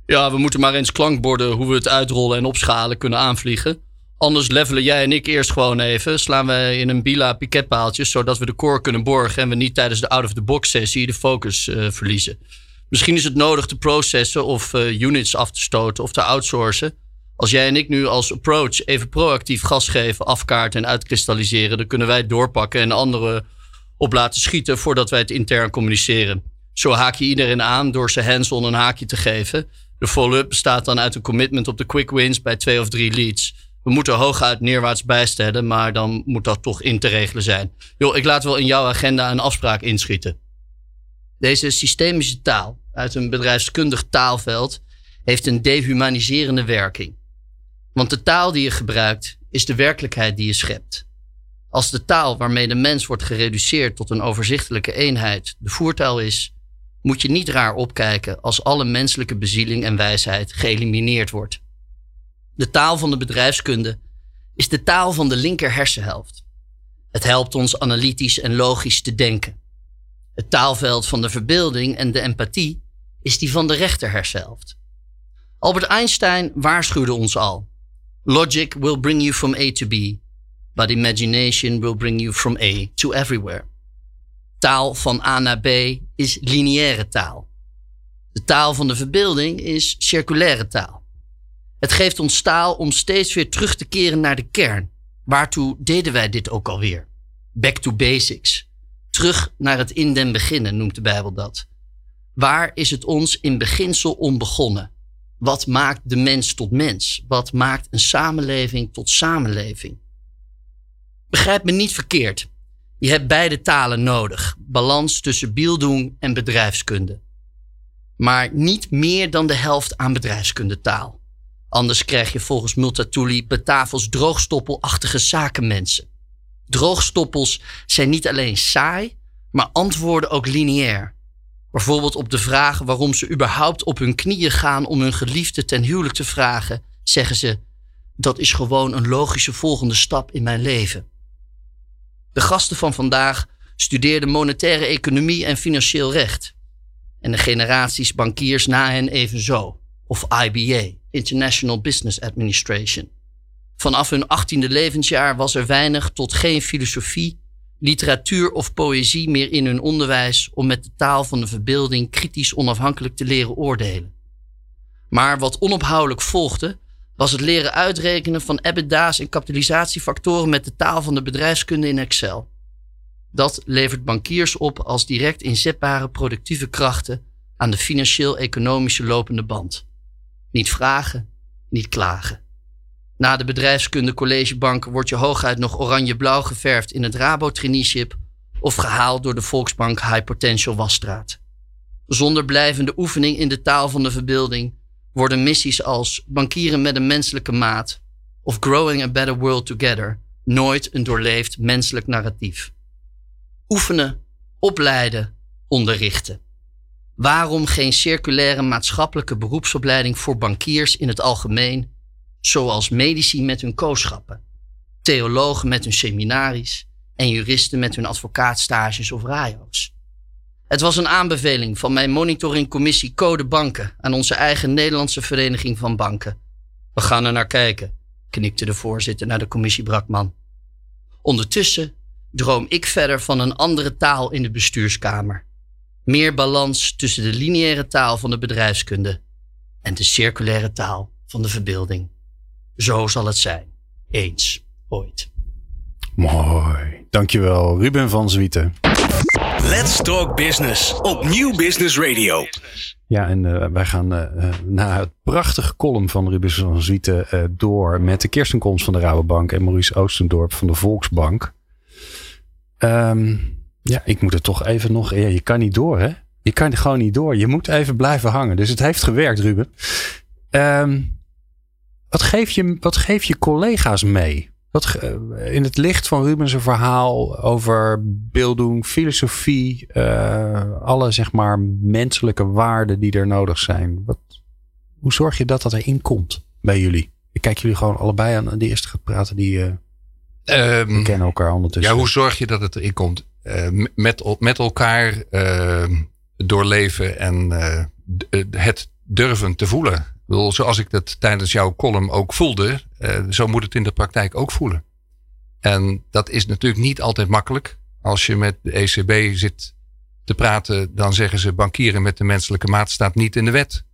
Ja, we moeten maar eens klankborden hoe we het uitrollen en opschalen kunnen aanvliegen. Anders levelen jij en ik eerst gewoon even. Slaan we in een bila piketpaaltjes, zodat we de core kunnen borgen en we niet tijdens de out-of-the-box sessie de focus uh, verliezen. Misschien is het nodig te processen of uh, units af te stoten of te outsourcen. Als jij en ik nu als approach even proactief gas geven, afkaarten en uitkristalliseren, dan kunnen wij het doorpakken en anderen op laten schieten voordat wij het intern communiceren. Zo haak je iedereen aan door ze hands-on een haakje te geven. De follow-up bestaat dan uit een commitment op de quick wins bij twee of drie leads. We moeten hooguit neerwaarts bijstellen, maar dan moet dat toch in te regelen zijn. Joh, ik laat wel in jouw agenda een afspraak inschieten. Deze systemische taal uit een bedrijfskundig taalveld heeft een dehumaniserende werking. Want de taal die je gebruikt is de werkelijkheid die je schept. Als de taal waarmee de mens wordt gereduceerd tot een overzichtelijke eenheid de voertaal is, moet je niet raar opkijken als alle menselijke bezieling en wijsheid geëlimineerd wordt. De taal van de bedrijfskunde is de taal van de linker hersenhelft. Het helpt ons analytisch en logisch te denken. Het taalveld van de verbeelding en de empathie is die van de rechter hersenhelft. Albert Einstein waarschuwde ons al. Logic will bring you from A to B, but imagination will bring you from A to everywhere. Taal van A naar B is lineaire taal. De taal van de verbeelding is circulaire taal. Het geeft ons taal om steeds weer terug te keren naar de kern. Waartoe deden wij dit ook alweer? Back to basics. Terug naar het in den beginnen noemt de Bijbel dat. Waar is het ons in beginsel om begonnen? Wat maakt de mens tot mens? Wat maakt een samenleving tot samenleving? Begrijp me niet verkeerd. Je hebt beide talen nodig. Balans tussen bieldoen en bedrijfskunde. Maar niet meer dan de helft aan bedrijfskundetaal. Anders krijg je volgens Multatuli betafels droogstoppelachtige zakenmensen. Droogstoppels zijn niet alleen saai, maar antwoorden ook lineair. Bijvoorbeeld op de vraag waarom ze überhaupt op hun knieën gaan om hun geliefde ten huwelijk te vragen, zeggen ze: Dat is gewoon een logische volgende stap in mijn leven. De gasten van vandaag studeerden monetaire economie en financieel recht. En de generaties bankiers na hen evenzo, of IBA, International Business Administration. Vanaf hun achttiende levensjaar was er weinig tot geen filosofie literatuur of poëzie meer in hun onderwijs om met de taal van de verbeelding kritisch onafhankelijk te leren oordelen. Maar wat onophoudelijk volgde, was het leren uitrekenen van EBITDA's en kapitalisatiefactoren met de taal van de bedrijfskunde in Excel. Dat levert bankiers op als direct inzetbare productieve krachten aan de financieel-economische lopende band. Niet vragen, niet klagen. Na de bedrijfskunde collegebank word je hooguit nog oranje-blauw geverfd in het Rabo traineeship of gehaald door de Volksbank High Potential Wasstraat. Zonder blijvende oefening in de taal van de verbeelding worden missies als bankieren met een menselijke maat of growing a better world together nooit een doorleefd menselijk narratief. Oefenen, opleiden, onderrichten. Waarom geen circulaire maatschappelijke beroepsopleiding voor bankiers in het algemeen zoals medici met hun kooschappen, theologen met hun seminaries en juristen met hun advocaatstages of rajo's. Het was een aanbeveling van mijn monitoringcommissie Code Banken aan onze eigen Nederlandse Vereniging van Banken. We gaan er naar kijken, knikte de voorzitter naar de commissie Brakman. Ondertussen droom ik verder van een andere taal in de bestuurskamer. Meer balans tussen de lineaire taal van de bedrijfskunde en de circulaire taal van de verbeelding. Zo zal het zijn. Eens. Ooit. Mooi. Dankjewel, Ruben van Zwieten. Let's Talk Business op Nieuw Business Radio. Ja, en uh, wij gaan uh, na het prachtige column van Rubens van Zwieten uh, door met de Kirstenkomst van de Rabobank en Maurice Oostendorp van de Volksbank. Um, ja, ik moet er toch even nog. Ja, je kan niet door, hè? Je kan gewoon niet door. Je moet even blijven hangen. Dus het heeft gewerkt, Ruben. Um, wat, geef je, wat geef je collega's mee? Wat, in het licht van Rubens' verhaal over beelddoen, filosofie, uh, alle zeg maar menselijke waarden die er nodig zijn. Wat, hoe zorg je dat dat erin komt bij jullie? Ik kijk jullie gewoon allebei aan. De eerste gaat praten, die uh, um, kennen elkaar ondertussen. Ja, hoe zorg je dat het erin komt? Uh, met, met elkaar doorleven en het durven te voelen zoals ik dat tijdens jouw column ook voelde, uh, zo moet het in de praktijk ook voelen. En dat is natuurlijk niet altijd makkelijk. Als je met de ECB zit te praten, dan zeggen ze bankieren met de menselijke maat staat niet in de wet.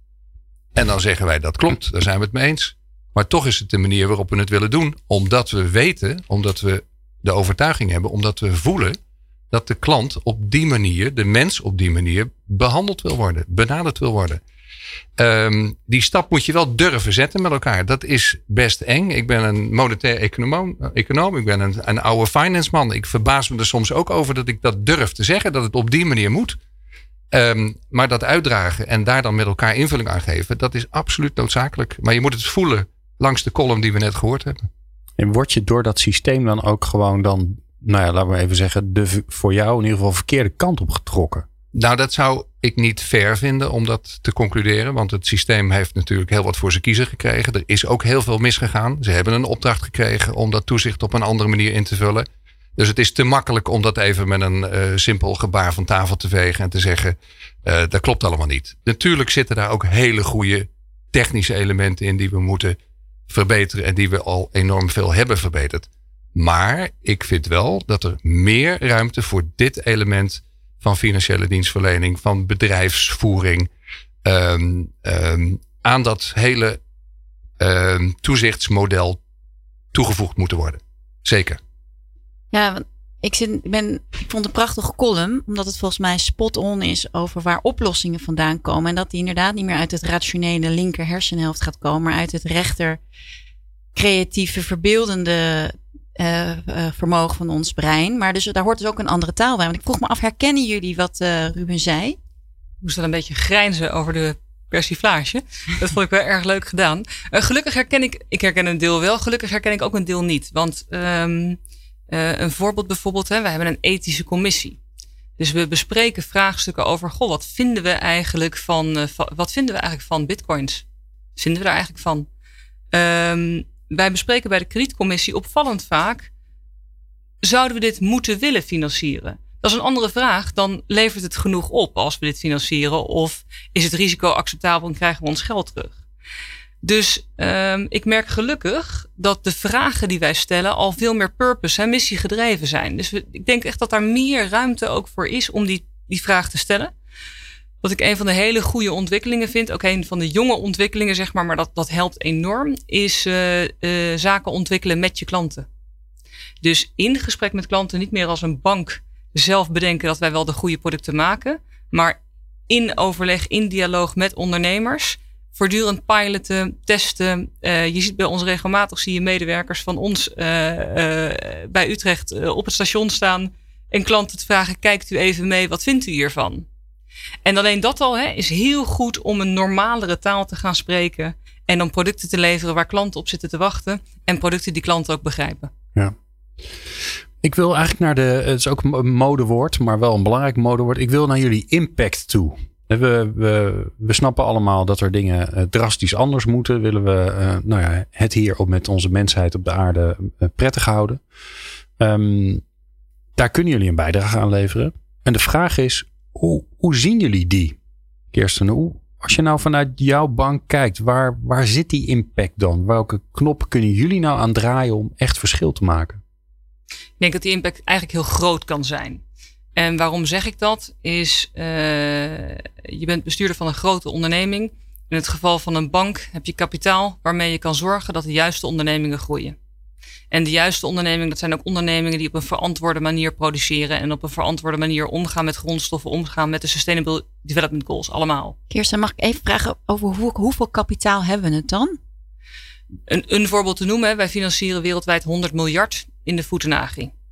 En dan zeggen wij dat klopt, daar zijn we het mee eens. Maar toch is het de manier waarop we het willen doen, omdat we weten, omdat we de overtuiging hebben, omdat we voelen dat de klant op die manier, de mens op die manier, behandeld wil worden, benaderd wil worden. Um, die stap moet je wel durven zetten met elkaar. Dat is best eng. Ik ben een monetair econoom. Ik ben een, een oude finance man. Ik verbaas me er soms ook over dat ik dat durf te zeggen. Dat het op die manier moet. Um, maar dat uitdragen en daar dan met elkaar invulling aan geven. Dat is absoluut noodzakelijk. Maar je moet het voelen langs de column die we net gehoord hebben. En word je door dat systeem dan ook gewoon dan, nou ja, laten we even zeggen, de voor jou in ieder geval verkeerde kant op getrokken? Nou, dat zou ik niet fair vinden om dat te concluderen. Want het systeem heeft natuurlijk heel wat voor zijn kiezer gekregen. Er is ook heel veel misgegaan. Ze hebben een opdracht gekregen om dat toezicht op een andere manier in te vullen. Dus het is te makkelijk om dat even met een uh, simpel gebaar van tafel te vegen en te zeggen: uh, dat klopt allemaal niet. Natuurlijk zitten daar ook hele goede technische elementen in die we moeten verbeteren en die we al enorm veel hebben verbeterd. Maar ik vind wel dat er meer ruimte voor dit element van financiële dienstverlening, van bedrijfsvoering, um, um, aan dat hele um, toezichtsmodel toegevoegd moeten worden. Zeker. Ja, ik, zit, ik, ben, ik vond een prachtige column, omdat het volgens mij spot on is over waar oplossingen vandaan komen. En dat die inderdaad niet meer uit het rationele linker hersenhelft gaat komen, maar uit het rechter creatieve, verbeeldende uh, vermogen van ons brein. Maar dus daar hoort dus ook een andere taal bij. Want ik vroeg me af, herkennen jullie wat uh, Ruben zei? Ik moest dan een beetje grijnzen over de persiflage. Dat vond ik wel erg leuk gedaan. gelukkig herken ik, ik herken een deel wel, gelukkig herken ik ook een deel niet. Want um, een voorbeeld bijvoorbeeld, hè, we hebben een ethische commissie. Dus we bespreken vraagstukken over, goh, wat vinden we eigenlijk van, van wat vinden we eigenlijk van bitcoins? Vinden we daar eigenlijk van? Um, wij bespreken bij de kredietcommissie opvallend vaak: zouden we dit moeten willen financieren? Dat is een andere vraag. Dan levert het genoeg op als we dit financieren? Of is het risico acceptabel en krijgen we ons geld terug? Dus um, ik merk gelukkig dat de vragen die wij stellen al veel meer purpose en missie gedreven zijn. Dus ik denk echt dat daar meer ruimte ook voor is om die, die vraag te stellen. Wat ik een van de hele goede ontwikkelingen vind, ook een van de jonge ontwikkelingen, zeg maar, maar dat, dat helpt enorm, is uh, uh, zaken ontwikkelen met je klanten. Dus in gesprek met klanten, niet meer als een bank zelf bedenken dat wij wel de goede producten maken, maar in overleg, in dialoog met ondernemers, voortdurend piloten, testen. Uh, je ziet bij ons regelmatig, zie je medewerkers van ons bij Utrecht op het station staan en klanten te vragen, kijkt u even mee, wat vindt u hiervan? En alleen dat al hè, is heel goed om een normalere taal te gaan spreken. En om producten te leveren waar klanten op zitten te wachten. En producten die klanten ook begrijpen. Ja. Ik wil eigenlijk naar de, het is ook een modewoord, maar wel een belangrijk modewoord. Ik wil naar jullie impact toe. We, we, we snappen allemaal dat er dingen eh, drastisch anders moeten. Willen we uh, nou ja, het hier op met onze mensheid op de aarde uh, prettig houden. Um, daar kunnen jullie een bijdrage aan leveren. En de vraag is, hoe, zien jullie die, Kirsten? Hoe, als je nou vanuit jouw bank kijkt, waar, waar zit die impact dan? Welke knop kunnen jullie nou aan draaien om echt verschil te maken? Ik denk dat die impact eigenlijk heel groot kan zijn. En waarom zeg ik dat? Is uh, je bent bestuurder van een grote onderneming. In het geval van een bank heb je kapitaal waarmee je kan zorgen dat de juiste ondernemingen groeien. En de juiste ondernemingen, dat zijn ook ondernemingen die op een verantwoorde manier produceren en op een verantwoorde manier omgaan met grondstoffen, omgaan met de Sustainable Development Goals, allemaal. Kirsten, mag ik even vragen over hoe, hoeveel kapitaal hebben we het dan? Een, een voorbeeld te noemen, wij financieren wereldwijd 100 miljard in de voed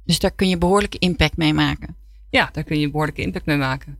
Dus daar kun je behoorlijke impact mee maken? Ja, daar kun je behoorlijke impact mee maken.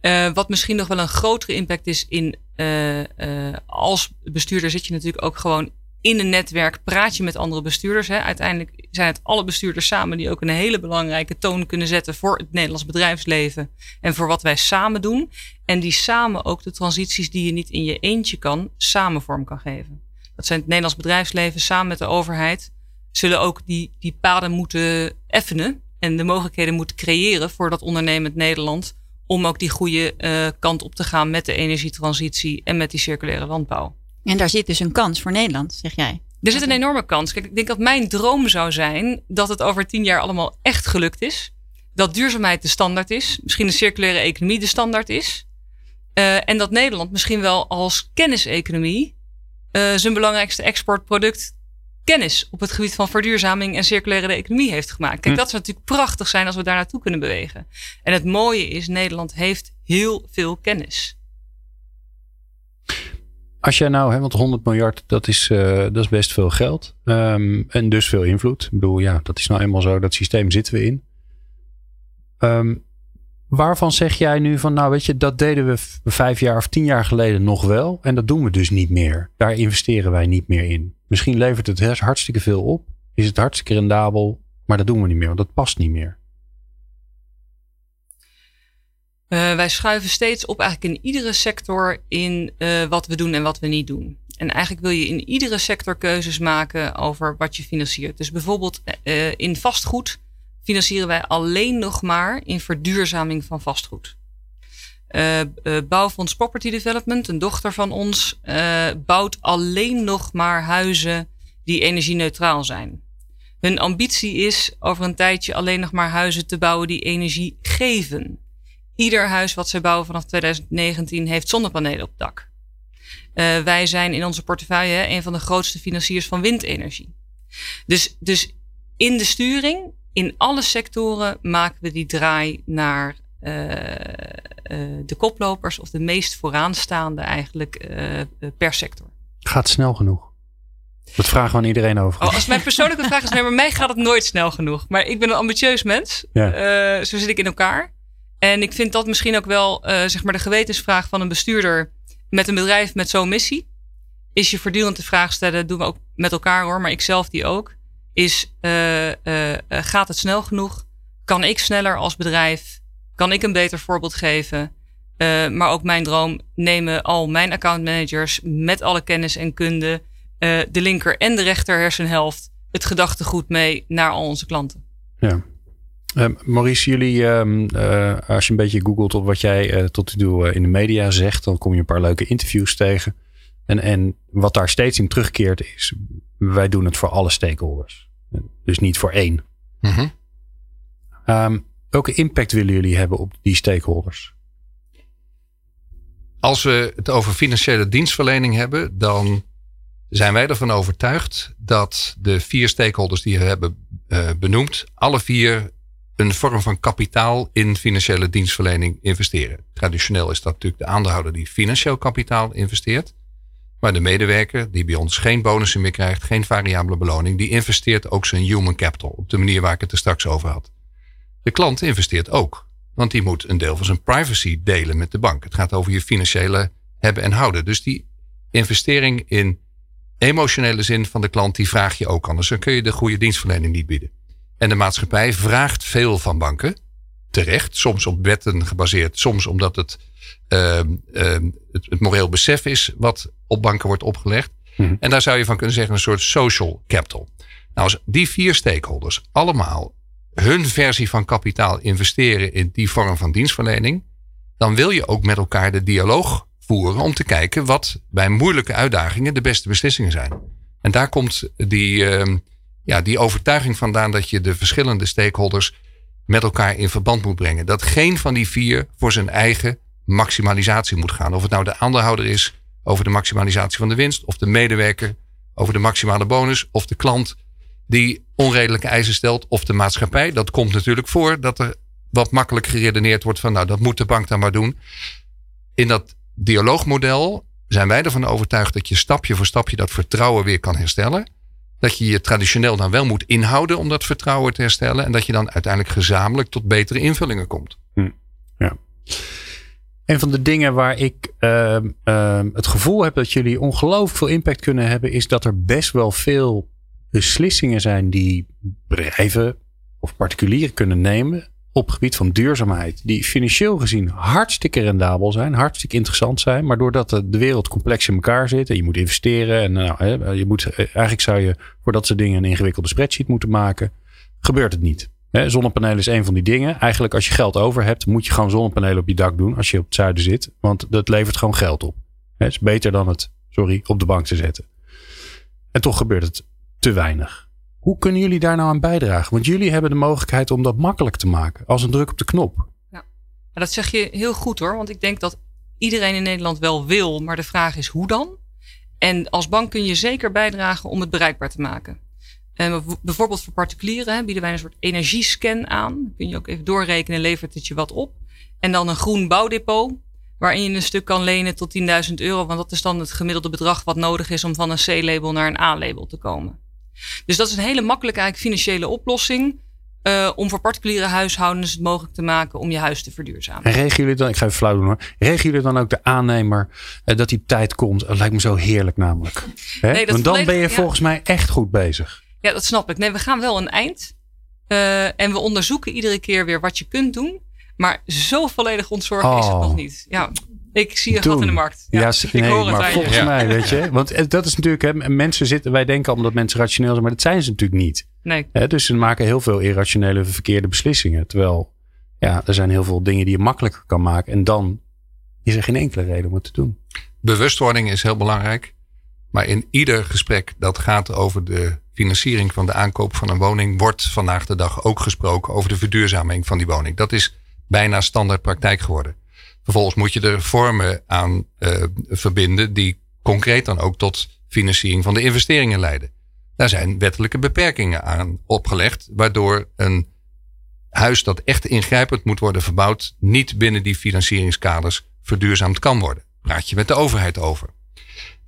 Uh, wat misschien nog wel een grotere impact is in uh, uh, als bestuurder zit je natuurlijk ook gewoon in een netwerk, praat je met andere bestuurders. Hè. Uiteindelijk zijn het alle bestuurders samen die ook een hele belangrijke toon kunnen zetten voor het Nederlands bedrijfsleven en voor wat wij samen doen. En die samen ook de transities die je niet in je eentje kan, samen vorm kan geven. Dat zijn het Nederlands bedrijfsleven samen met de overheid, zullen ook die, die paden moeten effenen en de mogelijkheden moeten creëren voor dat ondernemend Nederland om ook die goede uh, kant op te gaan met de energietransitie en met die circulaire landbouw. En daar zit dus een kans voor Nederland, zeg jij? Er zit een enorme kans. Kijk, ik denk dat mijn droom zou zijn dat het over tien jaar allemaal echt gelukt is. Dat duurzaamheid de standaard is. Misschien de circulaire economie de standaard is. Uh, en dat Nederland misschien wel als kenniseconomie uh, zijn belangrijkste exportproduct kennis op het gebied van verduurzaming en circulaire economie heeft gemaakt. Kijk, hm. dat zou natuurlijk prachtig zijn als we daar naartoe kunnen bewegen. En het mooie is, Nederland heeft heel veel kennis. Als jij nou, hè, want 100 miljard, dat is, uh, dat is best veel geld. Um, en dus veel invloed. Ik bedoel, ja, dat is nou eenmaal zo. Dat systeem zitten we in. Um, waarvan zeg jij nu van, nou weet je, dat deden we vijf jaar of tien jaar geleden nog wel. En dat doen we dus niet meer. Daar investeren wij niet meer in. Misschien levert het hartstikke veel op. Is het hartstikke rendabel. Maar dat doen we niet meer, want dat past niet meer. Uh, wij schuiven steeds op eigenlijk in iedere sector in uh, wat we doen en wat we niet doen. En eigenlijk wil je in iedere sector keuzes maken over wat je financiert. Dus bijvoorbeeld uh, in vastgoed financieren wij alleen nog maar in verduurzaming van vastgoed. Bouwfonds Property Development, een dochter van ons, bouwt alleen nog maar huizen die energie-neutraal zijn. Hun ambitie is over een tijdje alleen nog maar huizen te bouwen die energie geven. Ieder huis wat zij bouwen vanaf 2019 heeft zonnepanelen op het dak. wij zijn in onze portefeuille een van de grootste financiers van windenergie. Dus, dus in de sturing in alle sectoren maken we die draai naar uh, uh, de koplopers of de meest vooraanstaande eigenlijk per sector. Gaat snel genoeg? Dat vragen we aan iedereen over. Oh, als mijn persoonlijke vraag is, nee, maar mij gaat het nooit snel genoeg. Maar ik ben een ambitieus mens. Ja. zo zit ik in elkaar. En ik vind dat misschien ook wel zeg maar de gewetensvraag van een bestuurder met een bedrijf met zo'n missie. Is je voortdurend de vraag stellen, doen we ook met elkaar hoor, maar ik zelf die ook is uh, uh, gaat het snel genoeg? Kan ik sneller als bedrijf? Kan ik een beter voorbeeld geven? Maar ook mijn droom, nemen al mijn accountmanagers met alle kennis en kunde de linker en de rechter hersenhelft het gedachtegoed mee naar al onze klanten. Ja. Maurice, jullie, um, als je een beetje googelt op wat jij tot nu toe in de media zegt, dan kom je een paar leuke interviews tegen. En, en wat daar steeds in terugkeert is, wij doen het voor alle stakeholders. Dus niet voor één. Mm um, welke impact willen jullie hebben op die stakeholders? Als we het over financiële dienstverlening hebben, dan zijn wij ervan overtuigd dat de vier stakeholders die we hebben uh, benoemd, alle vier een vorm van kapitaal in financiële dienstverlening investeren. Traditioneel is dat natuurlijk de aandeelhouder die financieel kapitaal investeert. Maar de medewerker die bij ons geen bonussen meer krijgt, geen variabele beloning, die investeert ook zijn human capital op de manier waar ik het er straks over had. De klant investeert ook, want die moet een deel van zijn privacy delen met de bank. Het gaat over je financiële hebben en houden. Dus die investering in emotionele zin van de klant, die vraag je ook anders. Dan kun je de goede dienstverlening niet bieden. En de maatschappij vraagt veel van banken, terecht, soms op wetten gebaseerd, soms omdat het uh, uh, het, het, moreel besef is wat op banken wordt opgelegd. Mhm. En daar zou je van kunnen zeggen een soort social capital. Nou, als die vier stakeholders allemaal hun versie van kapitaal investeren in die vorm van dienstverlening, dan wil je ook met elkaar de dialoog voeren om te kijken wat bij moeilijke uitdagingen de beste beslissingen zijn. En daar komt die, uh, ja, die overtuiging vandaan dat je de verschillende stakeholders met elkaar in verband moet brengen. Dat geen van die vier voor zijn eigen maximalisatie moet gaan. Of het nou de aandeelhouder is over de maximalisatie van de winst, of de medewerker over de maximale bonus, of de klant die onredelijke eisen stelt of de maatschappij. Dat komt natuurlijk voor dat er wat makkelijk geredeneerd wordt van nou dat moet de bank dan maar doen. In dat dialoogmodel zijn wij ervan overtuigd dat je stapje voor stapje dat vertrouwen weer kan herstellen. Dat je je traditioneel dan wel moet inhouden om dat vertrouwen te herstellen. En dat je dan uiteindelijk gezamenlijk tot betere invullingen komt. Hm, ja. Een van de dingen waar ik uh, uh, het gevoel heb dat jullie ongelooflijk veel impact kunnen hebben, is dat er best wel veel beslissingen zijn die bedrijven of particulieren kunnen nemen op gebied van duurzaamheid, die financieel gezien hartstikke rendabel zijn, hartstikke interessant zijn, maar doordat de wereld complex in elkaar zit en je moet investeren en nou, je moet, eigenlijk zou je voor dat soort dingen een ingewikkelde spreadsheet moeten maken, gebeurt het niet. zonnepanelen is een van die dingen. Eigenlijk als je geld over hebt, moet je gewoon zonnepanelen op je dak doen als je op het zuiden zit, want dat levert gewoon geld op. Het is beter dan het, sorry, op de bank te zetten. En toch gebeurt het te weinig. Hoe kunnen jullie daar nou aan bijdragen? Want jullie hebben de mogelijkheid om dat makkelijk te maken. Als een druk op de knop. Ja, dat zeg je heel goed hoor. Want ik denk dat iedereen in Nederland wel wil. Maar de vraag is hoe dan? En als bank kun je zeker bijdragen om het bereikbaar te maken. En bijvoorbeeld voor particulieren bieden wij een soort energiescan aan. Kun je ook even doorrekenen, levert het je wat op. En dan een groen bouwdepot. Waarin je een stuk kan lenen tot 10.000 euro. Want dat is dan het gemiddelde bedrag wat nodig is om van een C-label naar een A-label te komen. Dus dat is een hele makkelijke eigenlijk financiële oplossing. Uh, om voor particuliere huishoudens het mogelijk te maken om je huis te verduurzamen. En regelen jullie dan, ik ga even flauw doen hoor. Regelen jullie dan ook de aannemer uh, dat die tijd komt? Dat lijkt me zo heerlijk namelijk. Hè? Nee, Want dan ben je volgens mij echt goed bezig. Ja, dat snap ik. Nee, we gaan wel een eind. Uh, en we onderzoeken iedere keer weer wat je kunt doen. Maar zo volledig ontzorgen oh. is het nog niet. Ja. Ik zie een gat in de markt. Ja, nee, maar volgens mij, weet je. Want eh, dat is natuurlijk, hè, mensen zitten, wij denken allemaal dat mensen rationeel zijn, maar dat zijn ze natuurlijk niet. Nee. Hè, dus ze maken heel veel irrationele, verkeerde beslissingen. Terwijl, ja, er zijn heel veel dingen die je makkelijker kan maken. En dan is er geen enkele reden om het te doen. Bewustwording is heel belangrijk. Maar in ieder gesprek dat gaat over de financiering van de aankoop van een woning, wordt vandaag de dag ook gesproken over de verduurzaming van die woning. Dat is bijna standaard praktijk geworden. Vervolgens moet je er vormen aan uh, verbinden die concreet dan ook tot financiering van de investeringen leiden. Daar zijn wettelijke beperkingen aan opgelegd, waardoor een huis dat echt ingrijpend moet worden verbouwd, niet binnen die financieringskaders verduurzaamd kan worden. Praat je met de overheid over.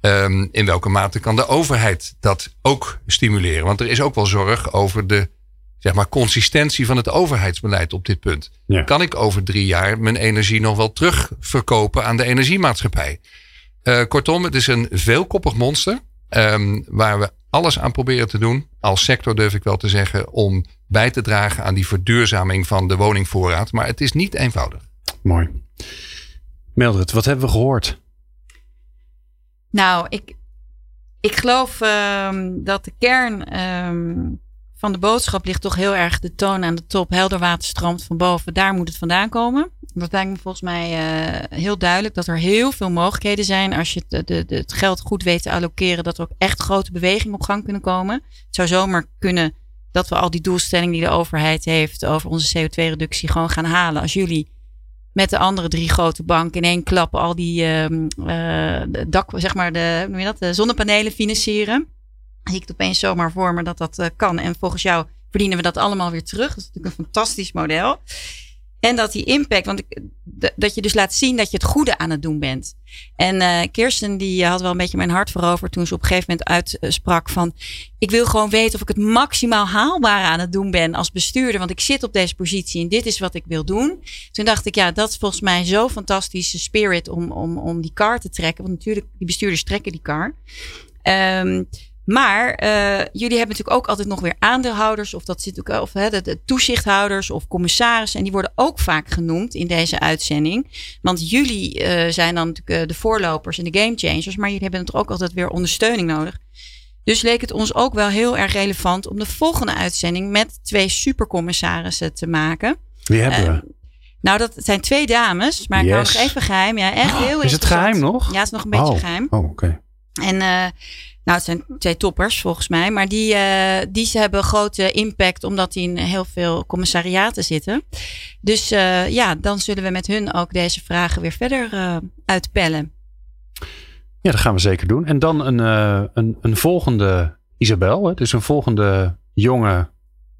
Um, in welke mate kan de overheid dat ook stimuleren? Want er is ook wel zorg over de zeg maar, consistentie van het overheidsbeleid op dit punt. Kan ik over drie jaar mijn energie nog wel terugverkopen aan de energiemaatschappij? Uh, kortom, het is een veelkoppig monster um, waar we alles aan proberen te doen. Als sector durf ik wel te zeggen om bij te dragen aan die verduurzaming van de woningvoorraad. Maar het is niet eenvoudig. Mooi. Mildred, wat hebben we gehoord? Nou, ik, ik geloof um, dat de kern um, van de boodschap ligt toch heel erg de toon aan de top. Helder water stroomt van boven. Daar moet het vandaan komen. Dat lijkt me volgens mij uh, heel duidelijk dat er heel veel mogelijkheden zijn. Als je de, de, het geld goed weet te allokeren. Dat er ook echt grote bewegingen op gang kunnen komen. Het zou zomaar kunnen dat we al die doelstellingen die de overheid heeft over onze CO2-reductie gewoon gaan halen. Als jullie met de andere drie grote banken in één klap al die uh, dak, zeg maar de, hoe noem je dat, de zonnepanelen financieren zie ik het opeens zomaar voor me dat dat uh, kan. En volgens jou verdienen we dat allemaal weer terug. Dat is natuurlijk een fantastisch model. En dat die impact, want dat je dus laat zien dat je het goede aan het doen bent. En uh, Kirsten die had wel een beetje mijn hart voorover toen ze op een gegeven moment uitsprak van ik wil gewoon weten of ik het maximaal haalbare aan het doen ben als bestuurder, want ik zit op deze positie en dit is wat ik wil doen. Toen dacht ik ja, dat is volgens mij zo'n fantastische spirit om, om, om die car te trekken, want natuurlijk die bestuurders trekken die car. Um, maar uh, jullie hebben natuurlijk ook altijd nog weer aandeelhouders, of dat zit ook, of hè, de, de, toezichthouders of commissarissen. En die worden ook vaak genoemd in deze uitzending. Want jullie uh, zijn dan natuurlijk uh, de voorlopers en de game changers, maar jullie hebben natuurlijk ook altijd weer ondersteuning nodig. Dus leek het ons ook wel heel erg relevant om de volgende uitzending met twee supercommissarissen te maken. Wie hebben we? Nou, dat zijn twee dames, maar yes. ik hou nog even geheim. Ja, echt heel Is het geheim nog? Ja, het is nog een beetje oh. geheim. Oh, oké. Okay. En nou, het zijn twee toppers volgens mij. Maar die, uh, die ze hebben grote impact omdat die in heel veel commissariaten zitten. Dus uh, ja, dan zullen we met hun ook deze vragen weer verder uh, uitpellen. Ja, dat gaan we zeker doen. En dan een, een, een volgende Isabel. Hè? Dus een volgende jonge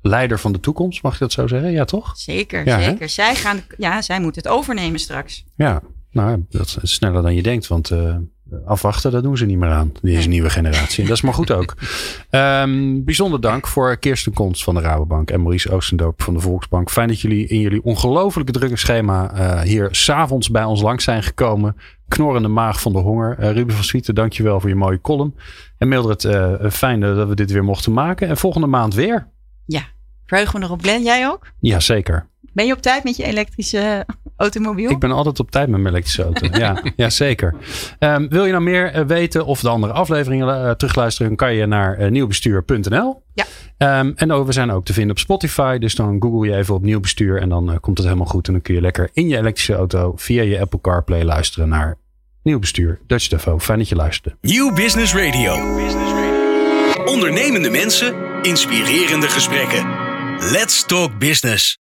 leider van de toekomst. Mag je dat zo zeggen? Ja, toch? Zeker, Ja, hè? zeker. Zij, gaan, ja, zij moeten het overnemen straks. Ja, nou, dat is sneller dan je denkt. Want eh, afwachten, dat doen ze niet meer aan. Deze nieuwe generatie. En dat is maar goed ook. Ehm, bijzonder dank voor Kirsten Komst van de Rabobank en Maurice Oostendoop van de Volksbank. Fijn dat jullie in jullie ongelofelijke drukke schema eh, hier s'avonds bij ons langs zijn gekomen. Knorrende maag van de honger. Eh, Ruben van Swieten, dankjewel voor je mooie column. En Mildred, eh, fijn dat we dit weer mochten maken. En volgende maand weer. Verheug me erop. Glenn, jij ook? Ja, zeker. Ben je op tijd met je elektrische automobiel? Ik ben altijd op tijd met mijn elektrische auto. Ja, ja zeker. Ehm, wil je nou meer eh, weten of de andere afleveringen eh, terugluisteren, dan kan je naar eh, nieuwbestuur.nl. Ja. Ehm, en ook, we zijn ook te vinden op Spotify. Dus dan google je even op nieuw bestuur en dan komt het helemaal goed. En dan kun je lekker in je elektrische auto via je Apple CarPlay luisteren naar Nieuw Bestuur. Dutch Devo. Fijn dat je luisterde. Nieuw Business Radio. Ondernemende mensen, inspirerende gesprekken. Let's talk business.